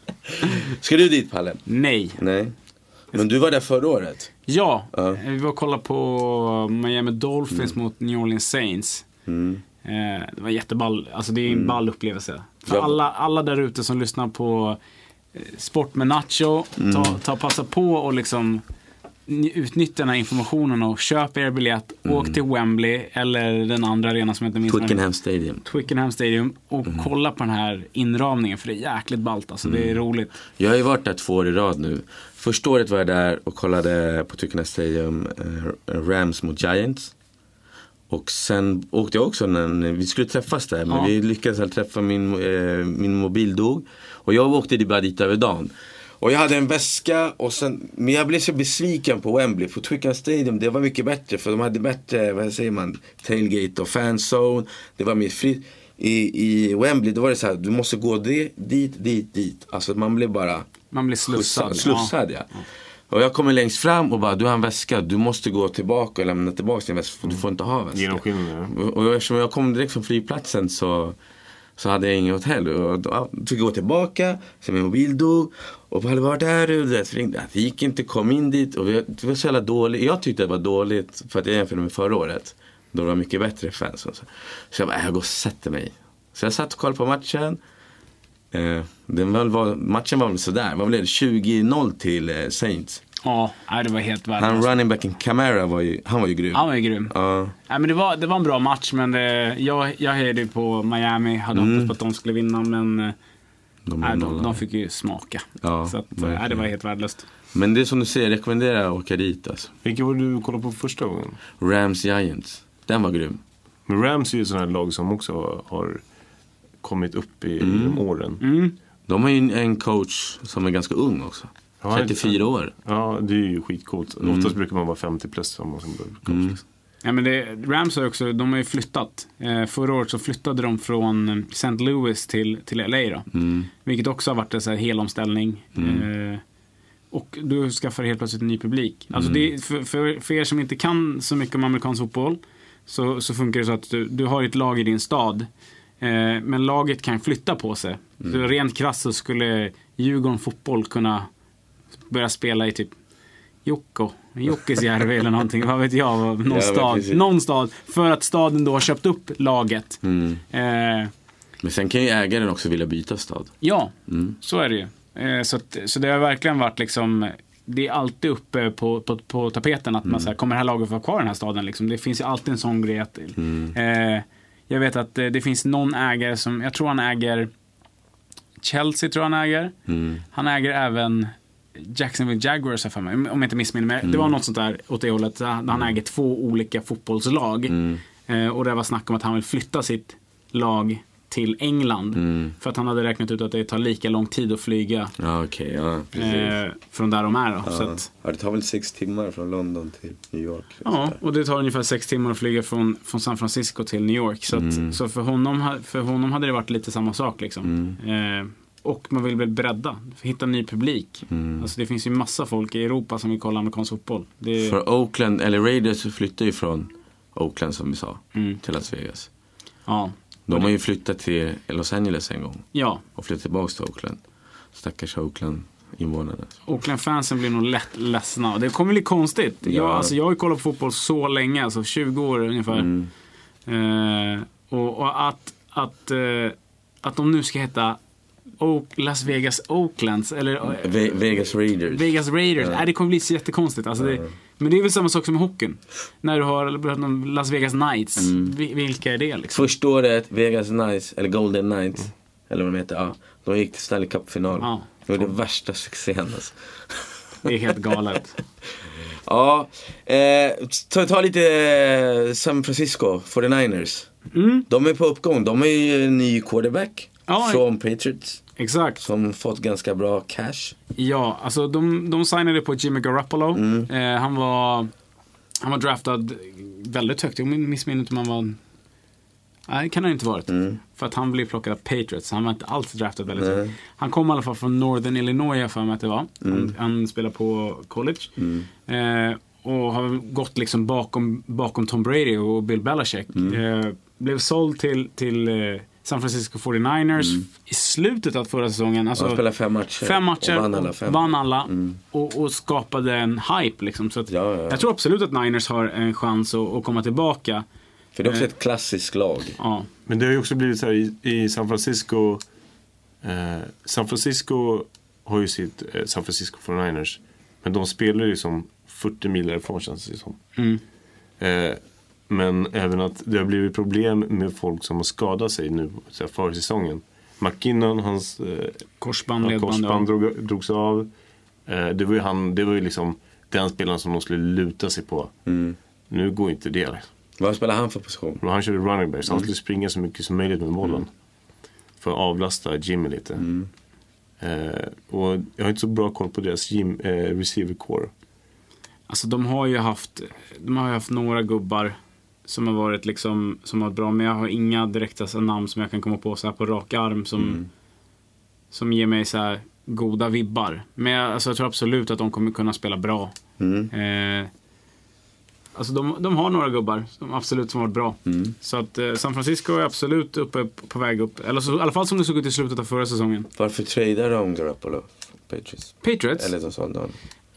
Ska du dit Palle? Nej. Nej. Men du var där förra året? Ja, eh, vi var och kollade på Miami Dolphins mot New Orleans Saints. Mm. Eh, det var jätteball, alltså det är en ball upplevelse. För Ja. alla, alla där ute som lyssnar på eh, Sport med Nacho, Mm. ta, ta passa på och liksom utnyttja den här informationen och köp er biljett. Åk till Wembley eller den andra arenan som jag inte minns. Twickenham Stadium. Twickenham Stadium och Mm. kolla på den här inramningen för det är jäkligt ballt alltså. Det är roligt. Jag har ju varit där två år i rad nu. Första året var jag där och kollade på Twickenham Stadium eh, Rams mot Giants. Och sen åkte jag också när vi skulle träffas där. Men Ja. vi lyckades träffa min, eh, min mobil dog. Och jag åkte bara dit över dagen. Och jag hade en väska och sen, men jag blev så besviken på Wembley. På Twickenham Stadium, det var mycket bättre. För de hade bättre, vad säger man, tailgate och fanzone. Det var mer fritt. I, I Wembley, då var det så här, du måste gå dit, dit, dit, dit. Alltså man blev bara Man blir slussad. Slussad, slussad ja. Och jag kommer längst fram och bara, du har en väska, du måste gå tillbaka och lämna tillbaka din väska, du får inte ha väska. Genomskinlig. Och och eftersom jag kom direkt från flygplatsen så, så hade jag inget hotell. Och då ja, fick jag gå tillbaka, så min mobil dog. Och Palle, vart är du? Det så ringde. Det gick inte, kom in dit. Och vi- det var så jävla dåligt. Jag tyckte det var dåligt för att jag jämförde med förra året. Då det var mycket bättre fans. Och så. så jag bara, jag går och sätter mig. Så jag satt och kollade på matchen. Eh, den var, matchen var väl sådär. Vad blev det? 20-0 till eh, Saints. Ja, det var helt Han värdelöst. running backen Camara var ju, han var ju grym. Han var ju grym. Ja. Nej, men det, var, det var en bra match, men det, jag, jag hejade på Miami. Hade Mm. hoppats på att de skulle vinna, men eh, De nej, de, de fick ju smaka. Ja, så att, nej, det var helt värdelöst. Men det är som du säger, jag rekommenderar att åka dit alltså. Vilka var det du kollade på första gången? Rams Giants. Den var grym. Men Rams är ju sånt här lag som också har, kommit upp i genom åren. Mm. De har ju en- coach som är ganska ung också. Ja, 34 år. Ja, det är ju skitcoolt. Oftast brukar man vara 50 plus om man som börjar coach. Mm. liksom. Ja, men det, Rams har också, de har ju flyttat. Eh, förra året så flyttade de från St. Louis till, till LA då. Mm. Vilket också har varit en så här helomställning. Eh, och du skaffar helt plötsligt en ny publik. Alltså Mm. det, för, för, för er som inte kan så mycket om amerikansk fotboll. Så, så funkar det så att du, du har ett lag i din stad. Eh, men laget kan flytta på sig. Mm. Så rent krasst så skulle Djurgården fotboll kunna börja spela i typ Jokko, Jokkisjärvi eller någonting, vad vet jag, någon, men stad, någon stad. För att staden då har köpt upp laget. Mm. Eh, Men sen kan ju ägaren också vilja byta stad. Ja, Mm. så är det ju. Eh, så, att, så det har verkligen varit liksom, det är alltid uppe på, på, på tapeten att man så här, kommer det här laget vara kvar i den här staden? Liksom? Det finns ju alltid en sån grej att, eh, jag vet att eh, det finns någon ägare som, jag tror han äger Chelsea tror han äger. Mm. Han äger även Jacksonville Jaguars för mig, om jag inte missminner mig. Det var Mm. något sånt där åt det hållet. där Han äger två olika fotbollslag. Mm. Eh, och det var snack om att han vill flytta sitt lag till England. Mm. För att han hade räknat ut att det tar lika lång tid att flyga Ja, okej. ja, eh, från där de är. Då. Så ja. att, ja, det tar väl sex timmar från London till New York. Ja, och det tar ungefär sex timmar att flyga från, från San Francisco till New York. Så, att, Mm. så för, honom, för honom hade det varit lite samma sak. Liksom. Mm. Eh, och man vill väl bredda, hitta ny publik. Mm. Alltså, det finns ju massa folk i Europa som vill kolla amerikansk fotboll. Det, För Oakland, eller Raiders flyttar ju från Oakland som vi sa, Mm. till Las Vegas. ja, De har ju flyttat till Los Angeles en gång ja, och flyttat tillbaka till Oakland. Stackars Oakland-invånarna. Oakland-fansen blir nog lätt ledsna. Det kommer bli konstigt. Jag, Ja. alltså, jag har ju kollat på fotboll så länge, alltså 20 år ungefär. Mm. Eh, och, och att, att, eh, att de nu ska heta Oak, Las Vegas Oaklands, eller eh, Ve- Vegas Raiders. Vegas Raiders. Ja. Nej, det kommer bli så jättekonstigt. Alltså det. Men det är väl samma sak som hockeyn. När du har Las Vegas Knights. Mm. Vi- Vilka är det liksom? Första året, Vegas Knights, eller Golden Knights, eller vad de heter, ja. De gick till Stanley Cup-final. Ja. Det var det värsta succén alltså. Det är helt galet. Ja, eh, ta, ta lite eh, San Francisco 49ers. Mm, De är på uppgång. De är ju en ny quarterback Ja. från Patriots. exakt. Som fått ganska bra cash. Ja, alltså de, de signade på Jimmy Garoppolo. Mm. Eh, han, var, han var draftad väldigt högt. Jag missminner inte om han var... Nej, det kan han inte varit. Mm. För att han blev plockad av Patriots. Han var inte alls draftad väldigt högt. Han kom i alla fall från Northern Illinois, för mig att det var. Mm. Han, han spelar på college. Eh, och har gått liksom bakom, bakom Tom Brady och Bill Belichick. Mm. Eh, blev såld till, till eh, San Francisco 49ers i slutet av förra säsongen. Alltså, Han spelade fem matcher. Fem matcher Och vann alla fem. vann alla Mm. och, och skapade en hype. Liksom. Så att Ja, ja, ja. Jag tror absolut att Niners har en chans att, att komma tillbaka. För det är också ett klassiskt lag. Ja, Men det har ju också blivit så här i, i San Francisco. Eh, San Francisco har ju sitt eh, San Francisco 49ers. Men de spelar ju som 40 mil därifrån känns det som. mm. Men även att det har blivit problem med folk som har skadat sig nu så här, för säsongen. McKinnon, hans eh, korsband, ja, korsband drog, drogs av. Eh, det var ju han, det var ju liksom den spelaren som de skulle luta sig på. Mm. Nu går inte det. Liksom. Vad spelar han för position? Han körde running back, så han Mm. skulle springa så mycket som möjligt med bollen. För att avlasta Jimmy lite. Mm. Eh, och jag har inte så bra koll på deras gym, eh, receiver core. Alltså de har ju haft, de har ju haft några gubbar som har varit liksom, som har varit bra. Men jag har inga direkta så namn som jag kan komma på så här på rak arm som, Mm. som ger mig så här goda vibbar. Men jag, alltså, jag tror absolut att de kommer kunna spela bra. Mm. Eh, alltså de, de har några gubbar som absolut som har varit bra. Mm. Så att eh, San Francisco är absolut uppe på väg upp. Eller så, i alla fall som det såg ut i slutet av förra säsongen. Varför tradar de Garoppolo? Patriots? Patriots? Eller de sålde honom.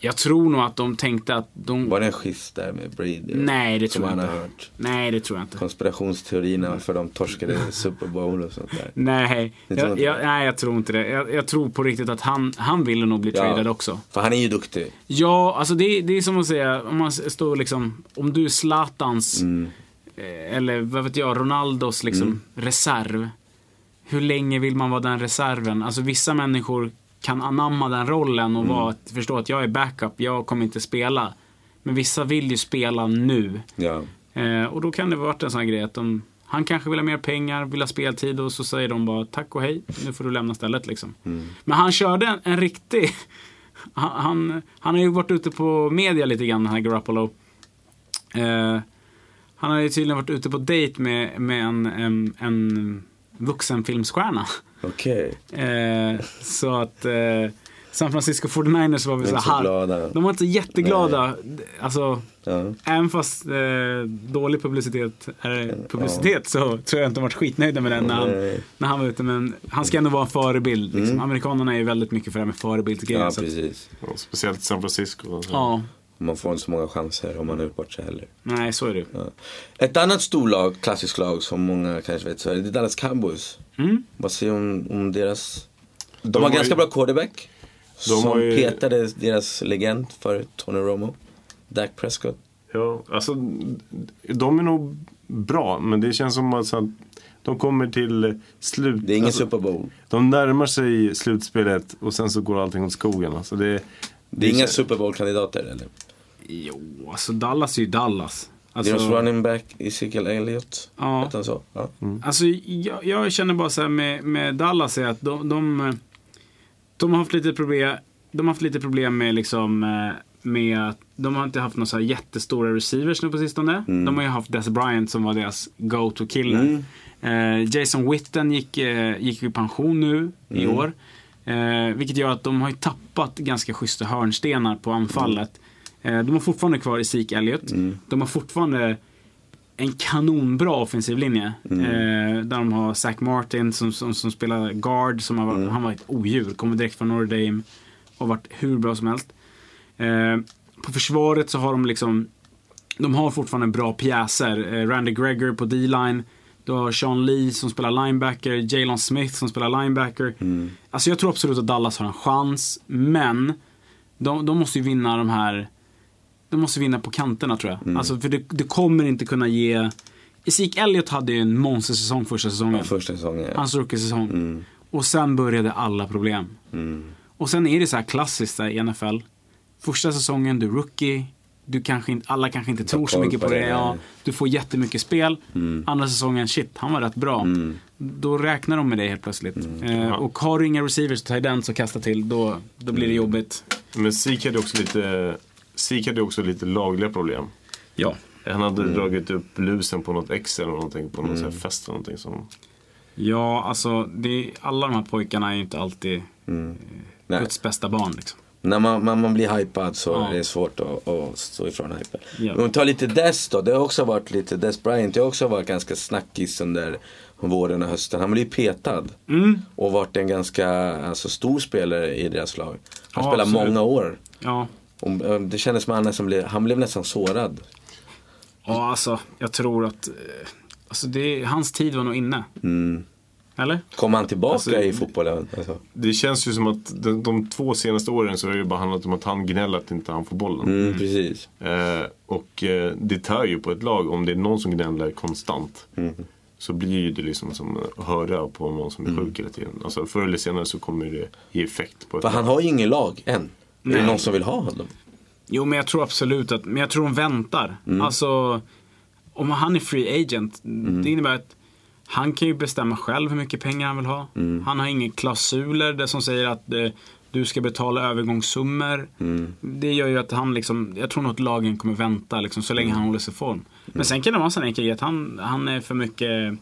Jag tror nog att de tänkte att de... Var det en schyst där med Brady? Nej, det tror jag inte. hört. Nej, det tror jag inte. Konspirationsteorierna varför de torskade Super Bowl och sånt där. Nej, jag, jag, nej, jag tror inte det. Jag, jag tror på riktigt att han, han ville nog bli Ja. tradad också. För han är ju duktig. Ja, alltså det, det är som att säga, om man står liksom, om du är Zlatans, Mm. eh, eller vad vet jag, Ronaldos liksom reserv. Hur länge vill man vara den reserven? Alltså vissa människor kan anamma den rollen och Mm. vara, förstå att jag är backup, jag kommer inte spela. Men vissa vill ju spela nu. Ja. Eh, och då kan det vara en sån här grej att de, han kanske vill ha mer pengar, vill ha speltid och så säger de bara tack och hej, nu får du lämna stället liksom. Mm. Men han körde en, en riktig, han, han, han har ju varit ute på media lite grann, den här Garoppolo. Eh, han har ju tydligen varit ute på dejt med, med en, en, en vuxenfilmsstjärna. Okej. Eh, så att eh, San Francisco 49ers var väl så här. glada. De var inte jätteglada. Alltså, Ja. Även fast eh, dålig publicitet är publicitet så tror jag inte de varit skitnöjda med den när han, Nej. när han var ute. Men han ska ändå vara en förebild. Liksom. Mm. Amerikanerna är ju väldigt mycket för det här med förebildsgrejer. Ja, så att, precis. Och speciellt San Francisco. ja, Man får inte så många chanser om man har gjort bort sig heller. nej så är det. Ja. Ett annat storlag, klassiskt lag som många kanske vet så är det Dallas Cowboys. Mm. Vad säger du om, om deras... De, De har ganska ju- bra quarterback. De som ju- petade deras legend för Tony Romo. Dak Prescott. Ja, alltså de är nog bra, men det känns som att de kommer till slut. Det är ingen alltså, Super Bowl. De närmar sig slutspelet och sen så går allting åt skogen. Alltså det, Det är inga Super Bowl-kandidater eller? Jo, alltså Dallas är ju Dallas. Alltså, Deras running back Ezekiel Elliott. Ja. Så? Ja. Alltså, jag, jag känner bara så här med, med Dallas är att de, de, de har haft lite problem. De har haft lite problem med liksom eh, med att de har inte haft några så jättestora receivers nu på sistone. De har ju haft Des Bryant som var deras go-to-kille. Eh, Jason Witten gick, eh, gick i pension nu i år. Eh, vilket gör att de har ju tappat ganska schyssta hörnstenar på anfallet. Eh, de har fortfarande kvar Zeke Elliott. De har fortfarande en kanonbra offensiv linje. Eh, där de har Zach Martin som, som, som spelar guard. Som har, varit- Han var ett odjur. Kommer direkt från Notre Dame. Och varit hur bra som helst. Eh, på försvaret så har de liksom de har fortfarande bra pjäser. Eh, Randy Greger på D-line. Du har Sean Lee som spelar linebacker. Jalen Smith som spelar linebacker. Alltså jag tror absolut att Dallas har en chans. Men de, de måste ju vinna de här de måste vinna på kanterna tror jag. Alltså för det kommer inte kunna ge... Zeke Elliott hade ju en monstersäsong första säsongen. Ja, första säsongen. Ja. Hans rookie-säsong. Och sen började alla problem. Och sen är det så här klassiskt där i NFL. Första säsongen, du är rookie. Du kanske inte, alla kanske inte tror så mycket på det. Ja, du får jättemycket spel. Andra säsongen, shit, han var rätt bra. Då räknar de med det helt plötsligt. Eh, och har du inga receivers och ends att kasta till, då, då blir det jobbigt. Men Zeke hade också lite, hade också lite lagliga problem. Ja. Han hade dragit upp lusen på något ex eller någonting på någon här fest eller någonting som... Ja, alltså det, alla de här pojkarna är ju inte alltid Mm. Nej. Guds bästa barn. Liksom. När man, man, man blir hypad så Ja. är det svårt att, att stå ifrån hypen. Ja. Om vi tar lite Des då. Det har också varit lite, Des Bryant, det har också varit ganska snackis under våren och hösten. Han blev petad. Mm. Och varit en ganska alltså, stor spelare i deras lag. Han Ja, spelade absolut. många år. Ja. Och, eh, det kändes som att han, blev, han blev nästan sårad. ja, alltså jag tror att eh, alltså, det, hans tid var nog inne. Eller? Kom han tillbaka Alltså, i fotbollen? Alltså. Det känns ju som att de, de två senaste åren så har det ju bara handlat om att han gnäller att inte han får bollen. Mm, precis. Eh, och eh, det tär ju på ett lag om det är någon som gnäller konstant. Mm. Så blir ju det liksom som att höra på någon som är Mm. sjuk hela tiden. Alltså förr eller senare så kommer det ge effekt på ett För han lag. har ju ingen lag än. Är Nej. det någon som vill ha honom? Jo, men jag tror absolut att, men jag tror de väntar. Alltså, om han är free agent, det innebär att han kan ju bestämma själv hur mycket pengar han vill ha. Han har inga klausuler där som säger att eh, du ska betala övergångssummor. Det gör ju att han liksom, jag tror nog att lagen kommer vänta liksom, så länge han håller sig i form. Men sen kan det vara så enkelt att han, han är för mycket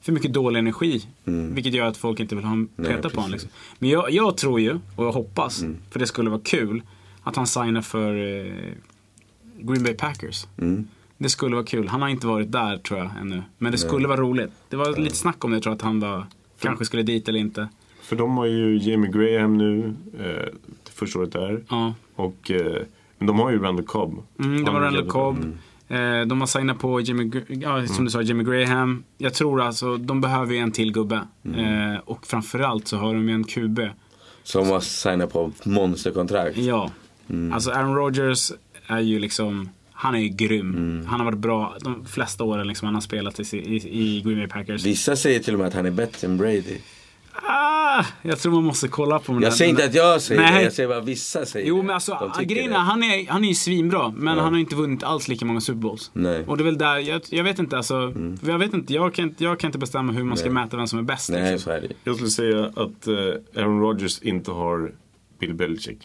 för mycket dålig energi. Vilket gör att folk inte vill ha en Nej, peta på honom. Liksom. Men jag, jag tror ju, och jag hoppas, för det skulle vara kul, att han signar för eh, Green Bay Packers. Det skulle vara kul. Han har inte varit där tror jag ännu. Men det skulle vara roligt. Det var lite snack om det, jag tror att han var, kanske skulle dit eller inte. För de har ju Jamie Graham nu, eh, första året där. Ja. Och, eh, men de har ju Randall Cobb. Mm, var är Randall. Cobb. Eh, de har signat på Jimmy, ja, som du sa, Jimmy Graham. Jag tror alltså, de behöver ju en till gubbe. Eh, och framförallt så har de ju en QB. Som har signat på monsterkontrakt. Ja. Mm. Alltså Aaron Rodgers är ju liksom, han är ju grym. Mm. Han har varit bra de flesta åren liksom han har spelat i, i, i Green Bay Packers. Vissa säger till och med att han är bättre än Brady. Ah, jag tror man måste kolla på den Jag där- säger inte att jag säger Nej. det, jag säger bara vissa säger Jo men alltså, grejen är, han är, han är ju svinbra. Men han har inte vunnit alls lika många Super Bowls. Nej. Och det är väl där, jag, jag vet inte alltså. Jag vet inte, jag kan, inte- jag kan inte bestämma hur man ska Nej. mäta vem som är bäst. Nej, liksom. så är det Jag skulle säga att eh, Aaron Rodgers inte har Bill Belichick.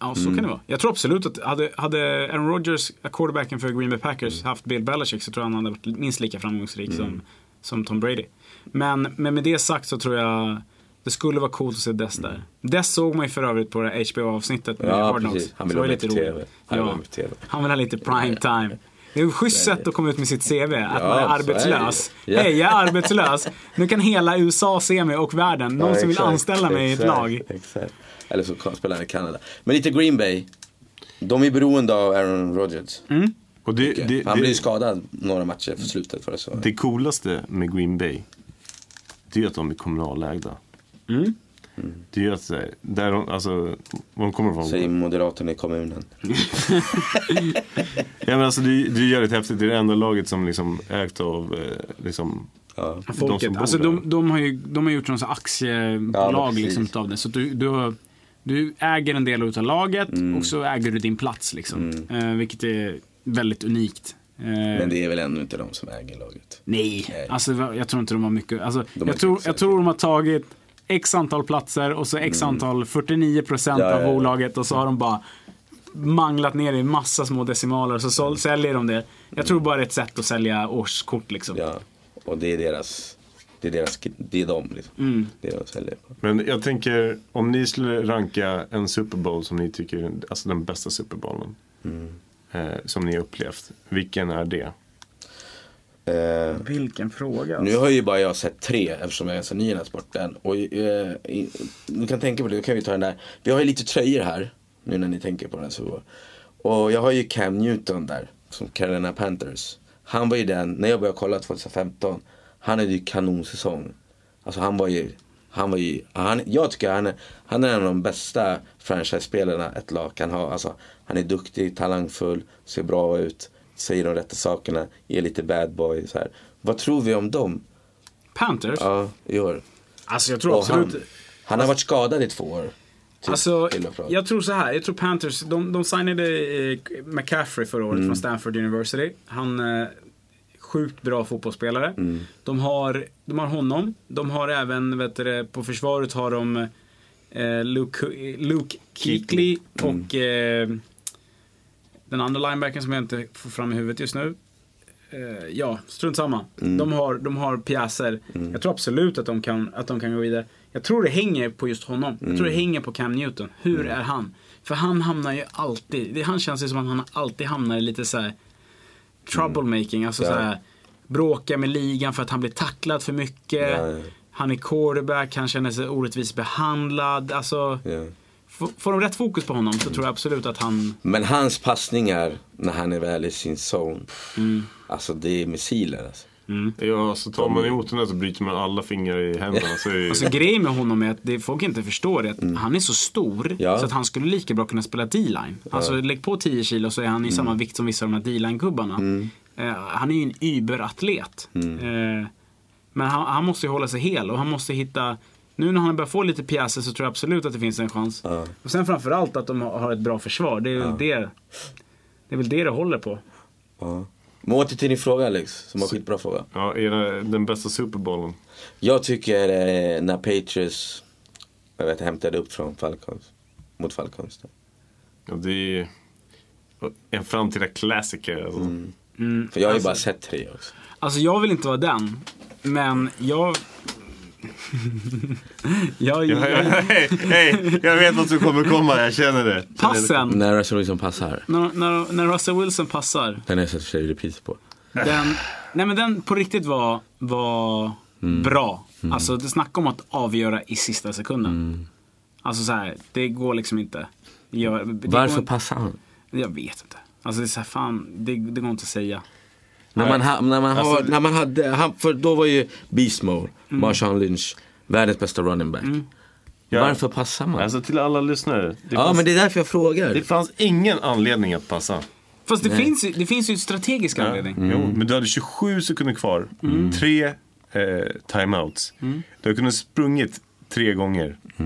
Ja, så Mm. kan det vara. Jag tror absolut att hade, hade Aaron Rodgers, quarterbacken för Green Bay Mm. Packers, haft Bill Belichick så tror jag han hade varit minst lika framgångsrik som, som Tom Brady. Men, men med det sagt så tror jag det skulle vara coolt att se Dess där. Dess såg man ju för övrigt på det HBO-avsnittet med Mm. Ja, Hard Knocks. Han vill på lite TV. roligt. Han vill Ja. på TV. Han vill ha lite prime time. Det är ett schysst sätt att komma ut med sitt CV, att Ja, man är är arbetslös. ju. Ja. Hej, jag är arbetslös. Nu kan hela USA se mig och världen. Någon Ja, som vill anställa mig i ett lag. Exakt. Eller så spelar han i Kanada. Men lite Green Bay. De är beroende av Aaron Rodgers. Och det, det, han det, skadad några matcher för slutet förra säsongen. det coolaste med Green Bay, det är att de är kommunalägda. Mm. Det är att så här, där de, alltså, var de kommer ifrån. Säger moderaterna i kommunen. Ja, men alltså, det, det är jävligt häftigt. Det är det enda laget som liksom ägt av eh, liksom, Ja. De Folket. som bor Alltså där. de, de, har ju, de har gjort någon aktiebolag Ja, liksom utav det. Så du, du, har- du äger en del utav laget Mm. och så äger du din plats liksom. Eh, vilket är väldigt unikt. Eh, Men det är väl ändå inte de som äger laget. Nej, Nej. alltså jag tror inte de har mycket. Alltså, De har jag, tror, jag tror de har tagit x antal platser och så x antal, 49 procent Mm. Ja, av bolaget och så har de bara manglat ner i massa små decimaler och så sål, säljer de det. Jag tror bara det är ett sätt att sälja årskort liksom. Ja, och det är deras, det är deras, det är de liksom. Mm. Det är de säljer på. Men jag tänker, om ni skulle ranka en Super Bowl som ni tycker är alltså den bästa Super Bowlen. Eh, som ni har upplevt. Vilken är det? Eh, Vilken fråga. nu har ju bara jag sett tre eftersom jag är så ny i den här sporten. Och eh, ni kan tänka på det, då kan vi ta den där. Vi har ju lite tröjor här, nu när ni tänker på den så. Och jag har ju Cam Newton där, som Carolina Panthers. Han var ju den, när jag började kolla 2015, han hade ju kanonsäsong. Alltså han var ju, han var ju, han, jag tycker han är, han är en av de bästa franchise-spelarna ett lag kan ha. Alltså, han är duktig, talangfull, ser bra ut, säger de rätta sakerna, är lite bad boy. Så här. Vad tror vi om dem? Panthers? Ja, i år. Alltså jag tror Och absolut. han, han har varit skadad i två år. Typ, Alltså, till jag tror så här. Jag tror Panthers, de, de signade eh, McCaffrey förra året Mm. från Stanford University. Han är sjukt bra fotbollsspelare. Mm. De, har, de har honom. De har även, vet du, på försvaret har de eh, Luke, Luke Kuechly Mm. och eh, den andra linebacken som jag inte får fram i huvudet just nu. Eh, ja, strunt samma. Mm. De, har, de har pjäser. Jag tror absolut att de, kan, att de kan gå vidare. Jag tror det hänger på just honom. Jag tror det Mm. hänger på Cam Newton. Hur är han? För han hamnar ju alltid, det, han känns ju som att han alltid hamnar i lite så här troublemaking. Alltså Mm. Ja. så här, bråkar med ligan för att han blir tacklad för mycket. Ja. Han är quarterback, han känner sig orättvist behandlad. Alltså, Ja. får, de rätt fokus på honom så tror jag absolut att han... Men hans passningar när han är väl i sin zone. Mm. Alltså det är missiler alltså. Ja, så tar man emot den där så bryter man alla fingrar i händerna. Så är det, Alltså grejen med honom är att det folk inte förstår är att han är så stor Mm. Ja. så att han skulle lika bra kunna spela D-line. Alltså lägg på 10 kilo så är han i Mm. samma vikt som vissa av de här D-line-gubbarna. Eh, han är ju en überatlet. Mm. Eh, men han, han måste ju hålla sig hel och han måste hitta nu när han börjar få lite pjäser så tror jag absolut att det finns en chans. Ja. Och sen framförallt att de har har ett bra försvar. Det är, väl det, det är väl det det håller på. Ja. Men åter till din fråga Alex, som var en skitbra fråga. ja, är det den bästa Super Bowlen? Jag tycker eh, när Patriots jag vet, hämtade upp från Falcons. Mot Falcons. Ja, det är en framtida klassiker. Alltså. Mm, För jag har ju alltså- bara sett tre också. Alltså jag vill inte vara den. Men jag... jag, Ja, ja, hej, hej, jag vet vad som kommer komma, jag känner det. passen. När Russell Wilson passar. När, när, när Russell Wilson passar. Den har jag sett för sig repris på. Den, nej men den på riktigt var, var bra. Alltså det snacka om att avgöra i sista sekunden. Alltså så här, det går liksom inte. Jag, Varför går, passar han? Jag vet inte. Alltså det är så här, fan, det, det går inte att säga. När man, ha, när man, Alltså, när man hade, han, för då var ju Beast Mode, Marshawn Lynch, världens bästa running back. Ja. Varför passar man? Alltså till alla lyssnare. Ja fanns, men det är därför jag frågar. det fanns ingen anledning att passa. Fast det finns, ju- det finns ju en strategisk anledning. Jo, men du hade 27 sekunder kvar. Tre eh, timeouts. Du hade kunnat sprungit tre gånger. Jo,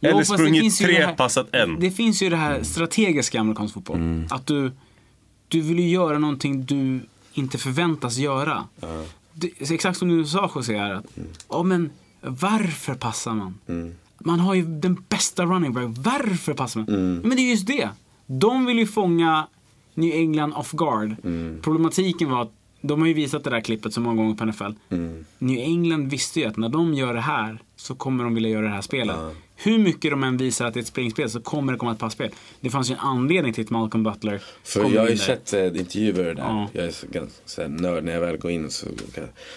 Eller det sprungit finns ju tre, det här- passat en. Det finns ju det här strategiska i amerikansk fotboll. Att du, du vill ju göra någonting du inte förväntas göra. Det, exakt som du sa José, är att, ja men varför passar man? Man har ju den bästa running back, varför passar man? Men det är just det. De vill ju fånga New England off guard. Problematiken var att de har ju visat det där klippet så många gånger på NFL. New England visste ju att när de gör det här så kommer de vilja göra det här spelet. Hur mycket de än visar att det är ett springspel så kommer det komma ett passspel. Det fanns ju en anledning till att Malcolm Butler För kom jag har ju sett eh, intervjuer där. Ja. Jag är så, ganska nörd när jag väl går in. Så,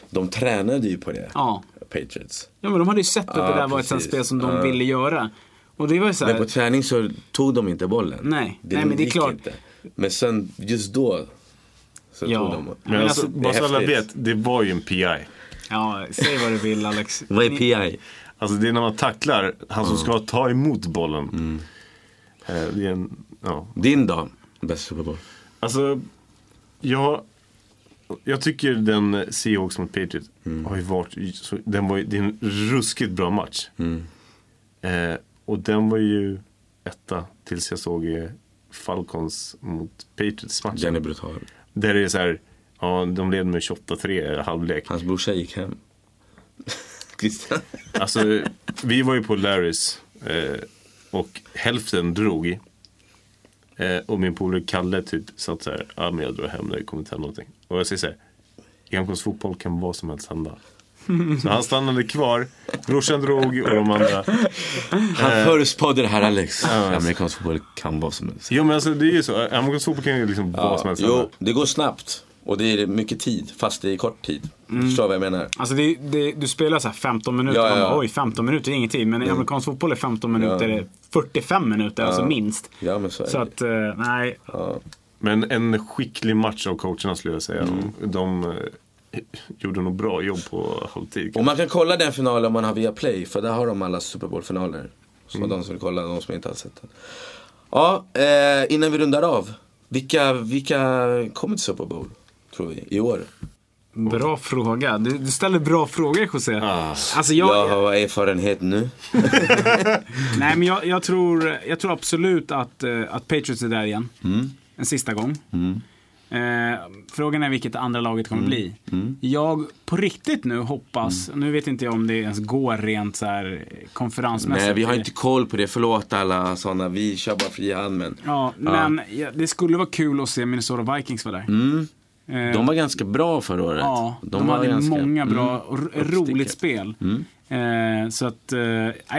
de tränade ju på det. Ja. Patriots. ja, men de hade ju sett att Ja, det där var ett sånt precis. spel som de Ja. ville göra. Och det var så här, Men på träning så tog de inte bollen. Nej. Nej, men det är klart. Inte. Men sen just då så Ja. tog de. Men Men alltså, alltså, det bara så alla vet, det var ju en PI. ja, säg vad du vill Alex. Vad är PI? Alltså det är när man tacklar han som ska ta emot bollen. Eh, det är en, ja. Din dag, bästa Super Bowl. Alltså, jag jag tycker den Seahawks mot Patriots Mm. har ju varit, den var det är en ruskigt bra match. Mm. Eh, och den var ju etta tills jag såg eh, Falcons mot Patriots-matchen. Den är brutal. Där det är så här, ja de led med 28-3 halvlek. Hans brorsa gick hem. Christian. Alltså, vi var ju på Larrys eh, och hälften drog. Eh, och min polare Kalle typ satt så här, ja men jag drar hem, det kommer inte hända någonting. Och jag säger så här, i MKs fotboll kan vad som helst hända. Så han stannade kvar, brorsan drog och de andra. Han förutspådde det här Alex. Ja. Amerikansk fotboll kan vara som helst. Jo men alltså det är ju så, amerikansk fotboll kan ju liksom vad som helst hända. jo, det går snabbt. Och det är mycket tid, fast det är kort tid. Förstår vad jag menar? Alltså det, det, du spelar så här 15 minuter, Ja, ja, ja. bara, oj 15 minuter är ingenting. Men i amerikansk fotboll är 15 minuter Ja. 45 minuter, alltså minst. Ja, men så är Så att, eh, nej. Ja. Men en skicklig match av coacherna skulle jag säga. Mm. De, de eh, gjorde nog bra jobb på halvtid. Och man kan kolla den finalen om man har via Play, för där har de alla Super Bowl-finaler. Så de som vill kolla, de som inte har sett den. Ja, eh, innan vi rundar av. Vilka, vilka kommer till Super Bowl, tror vi, i år? Bra fråga. Du, du ställer bra frågor José. Ah. Alltså jag, Jag har erfarenhet nu. nej, men jag, jag, tror, jag tror absolut att, eh, att Patriots är där igen. Mm. En sista gång. Eh, frågan är vilket det andra laget Mm. kommer bli. Jag på riktigt nu hoppas, nu vet inte jag om det ens går rent så här eh, konferensmässigt. Nej, vi har inte koll på det. Förlåt alla sådana. Vi kör bara fri hand, men Ja, men ja, det skulle vara kul att se Minnesota Vikings vara där. Mm. Eh, de var ganska bra förra året. Ja, de, var hade många bra, Mm. roligt spel. Mm. Eh, så att, eh,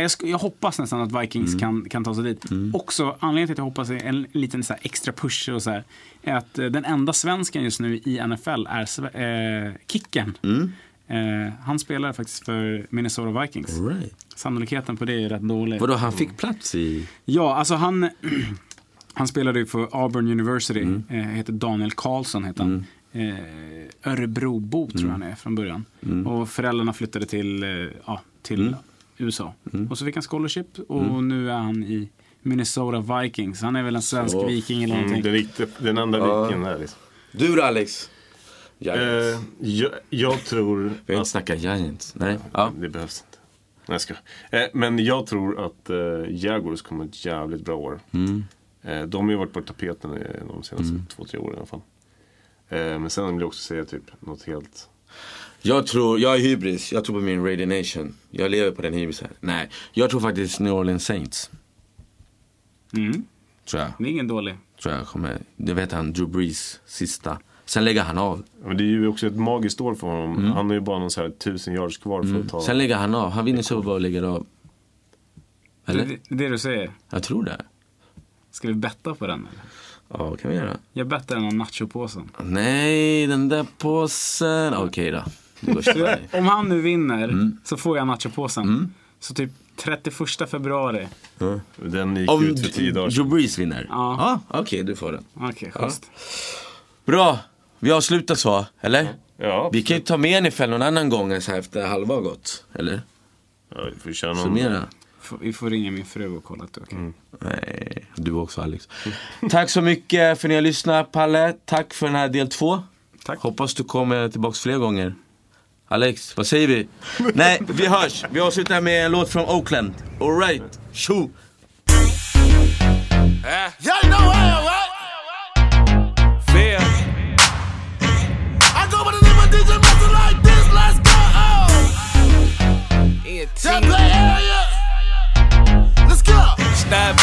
jag, jag hoppas nästan att Vikings Mm. kan, kan ta sig dit. Också, anledningen till att jag hoppas är en liten så extra push och så här, är att eh, den enda svensken just nu i NFL är eh, Kicken. Mm. Eh, han spelar faktiskt för Minnesota Vikings. Right. Sannolikheten på det är rätt dålig. Vadå, han fick plats i... Ja, alltså han, han spelade ju för Auburn University. Mm. Eh, heter Daniel Karlsson heter han. Eh, Örebrobo tror jag Mm. han är från början. Och föräldrarna flyttade till, eh, ja, till Mm. USA. Och så fick han scholarship och nu är han i Minnesota Vikings. Han är väl en svensk Så. viking eller Mm, någonting. den, riktiga, den andra Ja. viken där liksom. Du då Alex? Giants. Eh, jag, jag tror Vi har inte att snackat Giants. Nej. Ja. det behövs inte. Nej, jag ska. Eh, men jag tror att eh, Jaguars kommer ett jävligt bra år. Mm. Eh, de har ju varit på tapeten i de senaste två, tre åren i alla fall. Eh, men sen vill jag också säga typ något helt... Jag tror, jag är hybris. Jag tror på min Radio Nation. Jag lever på den hybrisen. Nej, jag tror faktiskt New Orleans Saints. Mm. Tror jag. Det är ingen dålig. Tror jag kommer. Det vet han, Drew Brees sista. Sen lägger han av. Men det är ju också ett magiskt år för honom. Han har ju bara någon så här tusen yards kvar för att ta... Sen lägger han av. Han vinner Super Bowl och lägger av. Det, Eller? det, det du säger. Jag tror det. Ska vi betta på den? Eller? Ja, vad kan vi göra? Jag bettar den av nachopåsen. Nej, den där påsen. Okej då. Det går så. Om han nu vinner Mm. så får jag nachopåsen. Så typ 31 februari. Den gick Om ut för tio dagar Drew sedan. Brees vinner? Ja. Ah, Okej, du får den. Okej, schysst. Bra. Vi har slutat så, eller? Ja, Vi kan ju ta med NFL någon annan gång så här efter halva gått. Eller? ja, vi får köra någon... Summera. Vi får ringa min fru och kolla att det är okej. Mm. Nej, du också Alex. Tack så mycket för att ni har lyssnat. Palle, tack för den här del två. Tack. Hoppas du kommer tillbaks fler gånger. Alex, vad säger vi? Nej, vi hörs. Vi avslutar med en låt från Oakland. Alright, tjo! Y'all know I am, right? Fear. I go by the name of DJ Master like this. Let's go. Play area. Stab.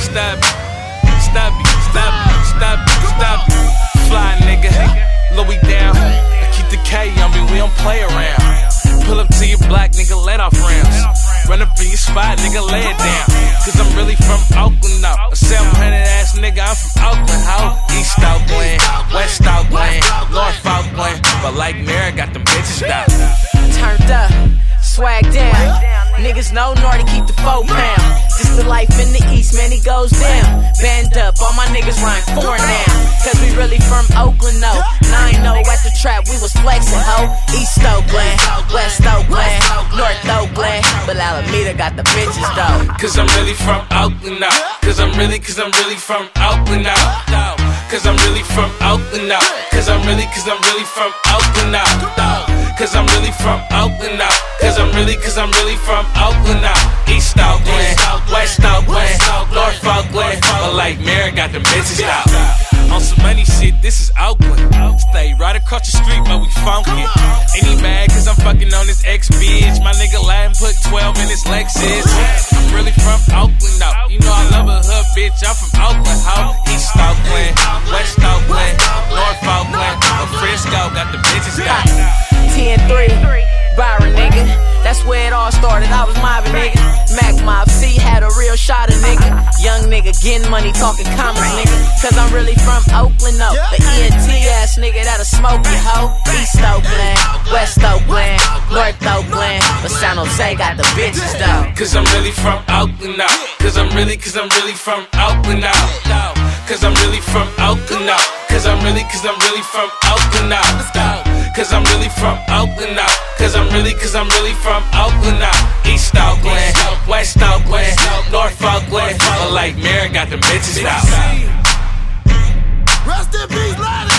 Stab. Stab. Stab. Stab. Stab. Fly nigga. Louis down. I keep the K on me. We don't play around. Pull up to your block, nigga. Let off rounds. Run up in your spot, nigga. Lay it down. Cause I'm really from Oakland, no. A 700 ass nigga. I'm from Oakland, ho. East Oakland. West Oakland. North Oakland. But like Mary got them bitches down. turned up, swag down. Niggas know Nordy keep the four pound. This the life in the east, man, it goes down. Band up, all my niggas rhyme four now. Cause we really from Oakland, no. Nine no at the trap, we was flexing, ho. East Oakland, West Oakland, North Oakland. But Alameda got the bitches though. Cause I'm really from Oakland now. Cause I'm really, cause I'm really from Oakland now. Cause I'm really from Oakland now. Cause I'm really, cause I'm really from Oakland now. Cause I'm really from Oakland now. Cause I'm really, cause I'm really from Oakland now. East Oakland, West Oakland, North Oakland. But like Mary got the bitches out. On some money shit, this is Oakland. Stay right across the street, but we funky. Ain't he mad cause I'm fucking on this ex bitch? My nigga Latin put 12 in his Lexus. I'm really from Oakland now. You know I love a hood bitch. I'm from Oakland, ho. East Oakland, West Oakland, North Oakland. But Frisco got the bitches out. 10 3. Byron, nigga. That's where it all started. I was mobbing, nigga. Mac Mob C had a real shot of nigga. Young nigga getting money, talking commas, nigga. Cause I'm really from Oakland, no. The ENT ass nigga that'll smoke you, ho. East Oakland, West Oakland, North Oakland. But San Jose got the bitches, though. Cause I'm really from Oakland now. Cause I'm really, cause I'm really from Oakland now. Cause I'm really from Oakland now. Cause I'm really, cause I'm really from Oakland now. Cause I'm really from Oakland now. Cause I'm really, cause I'm really from Oakland now. East Oakland, West Oakland, North Oakland. But like Mary got the bitches out. Rest in peace.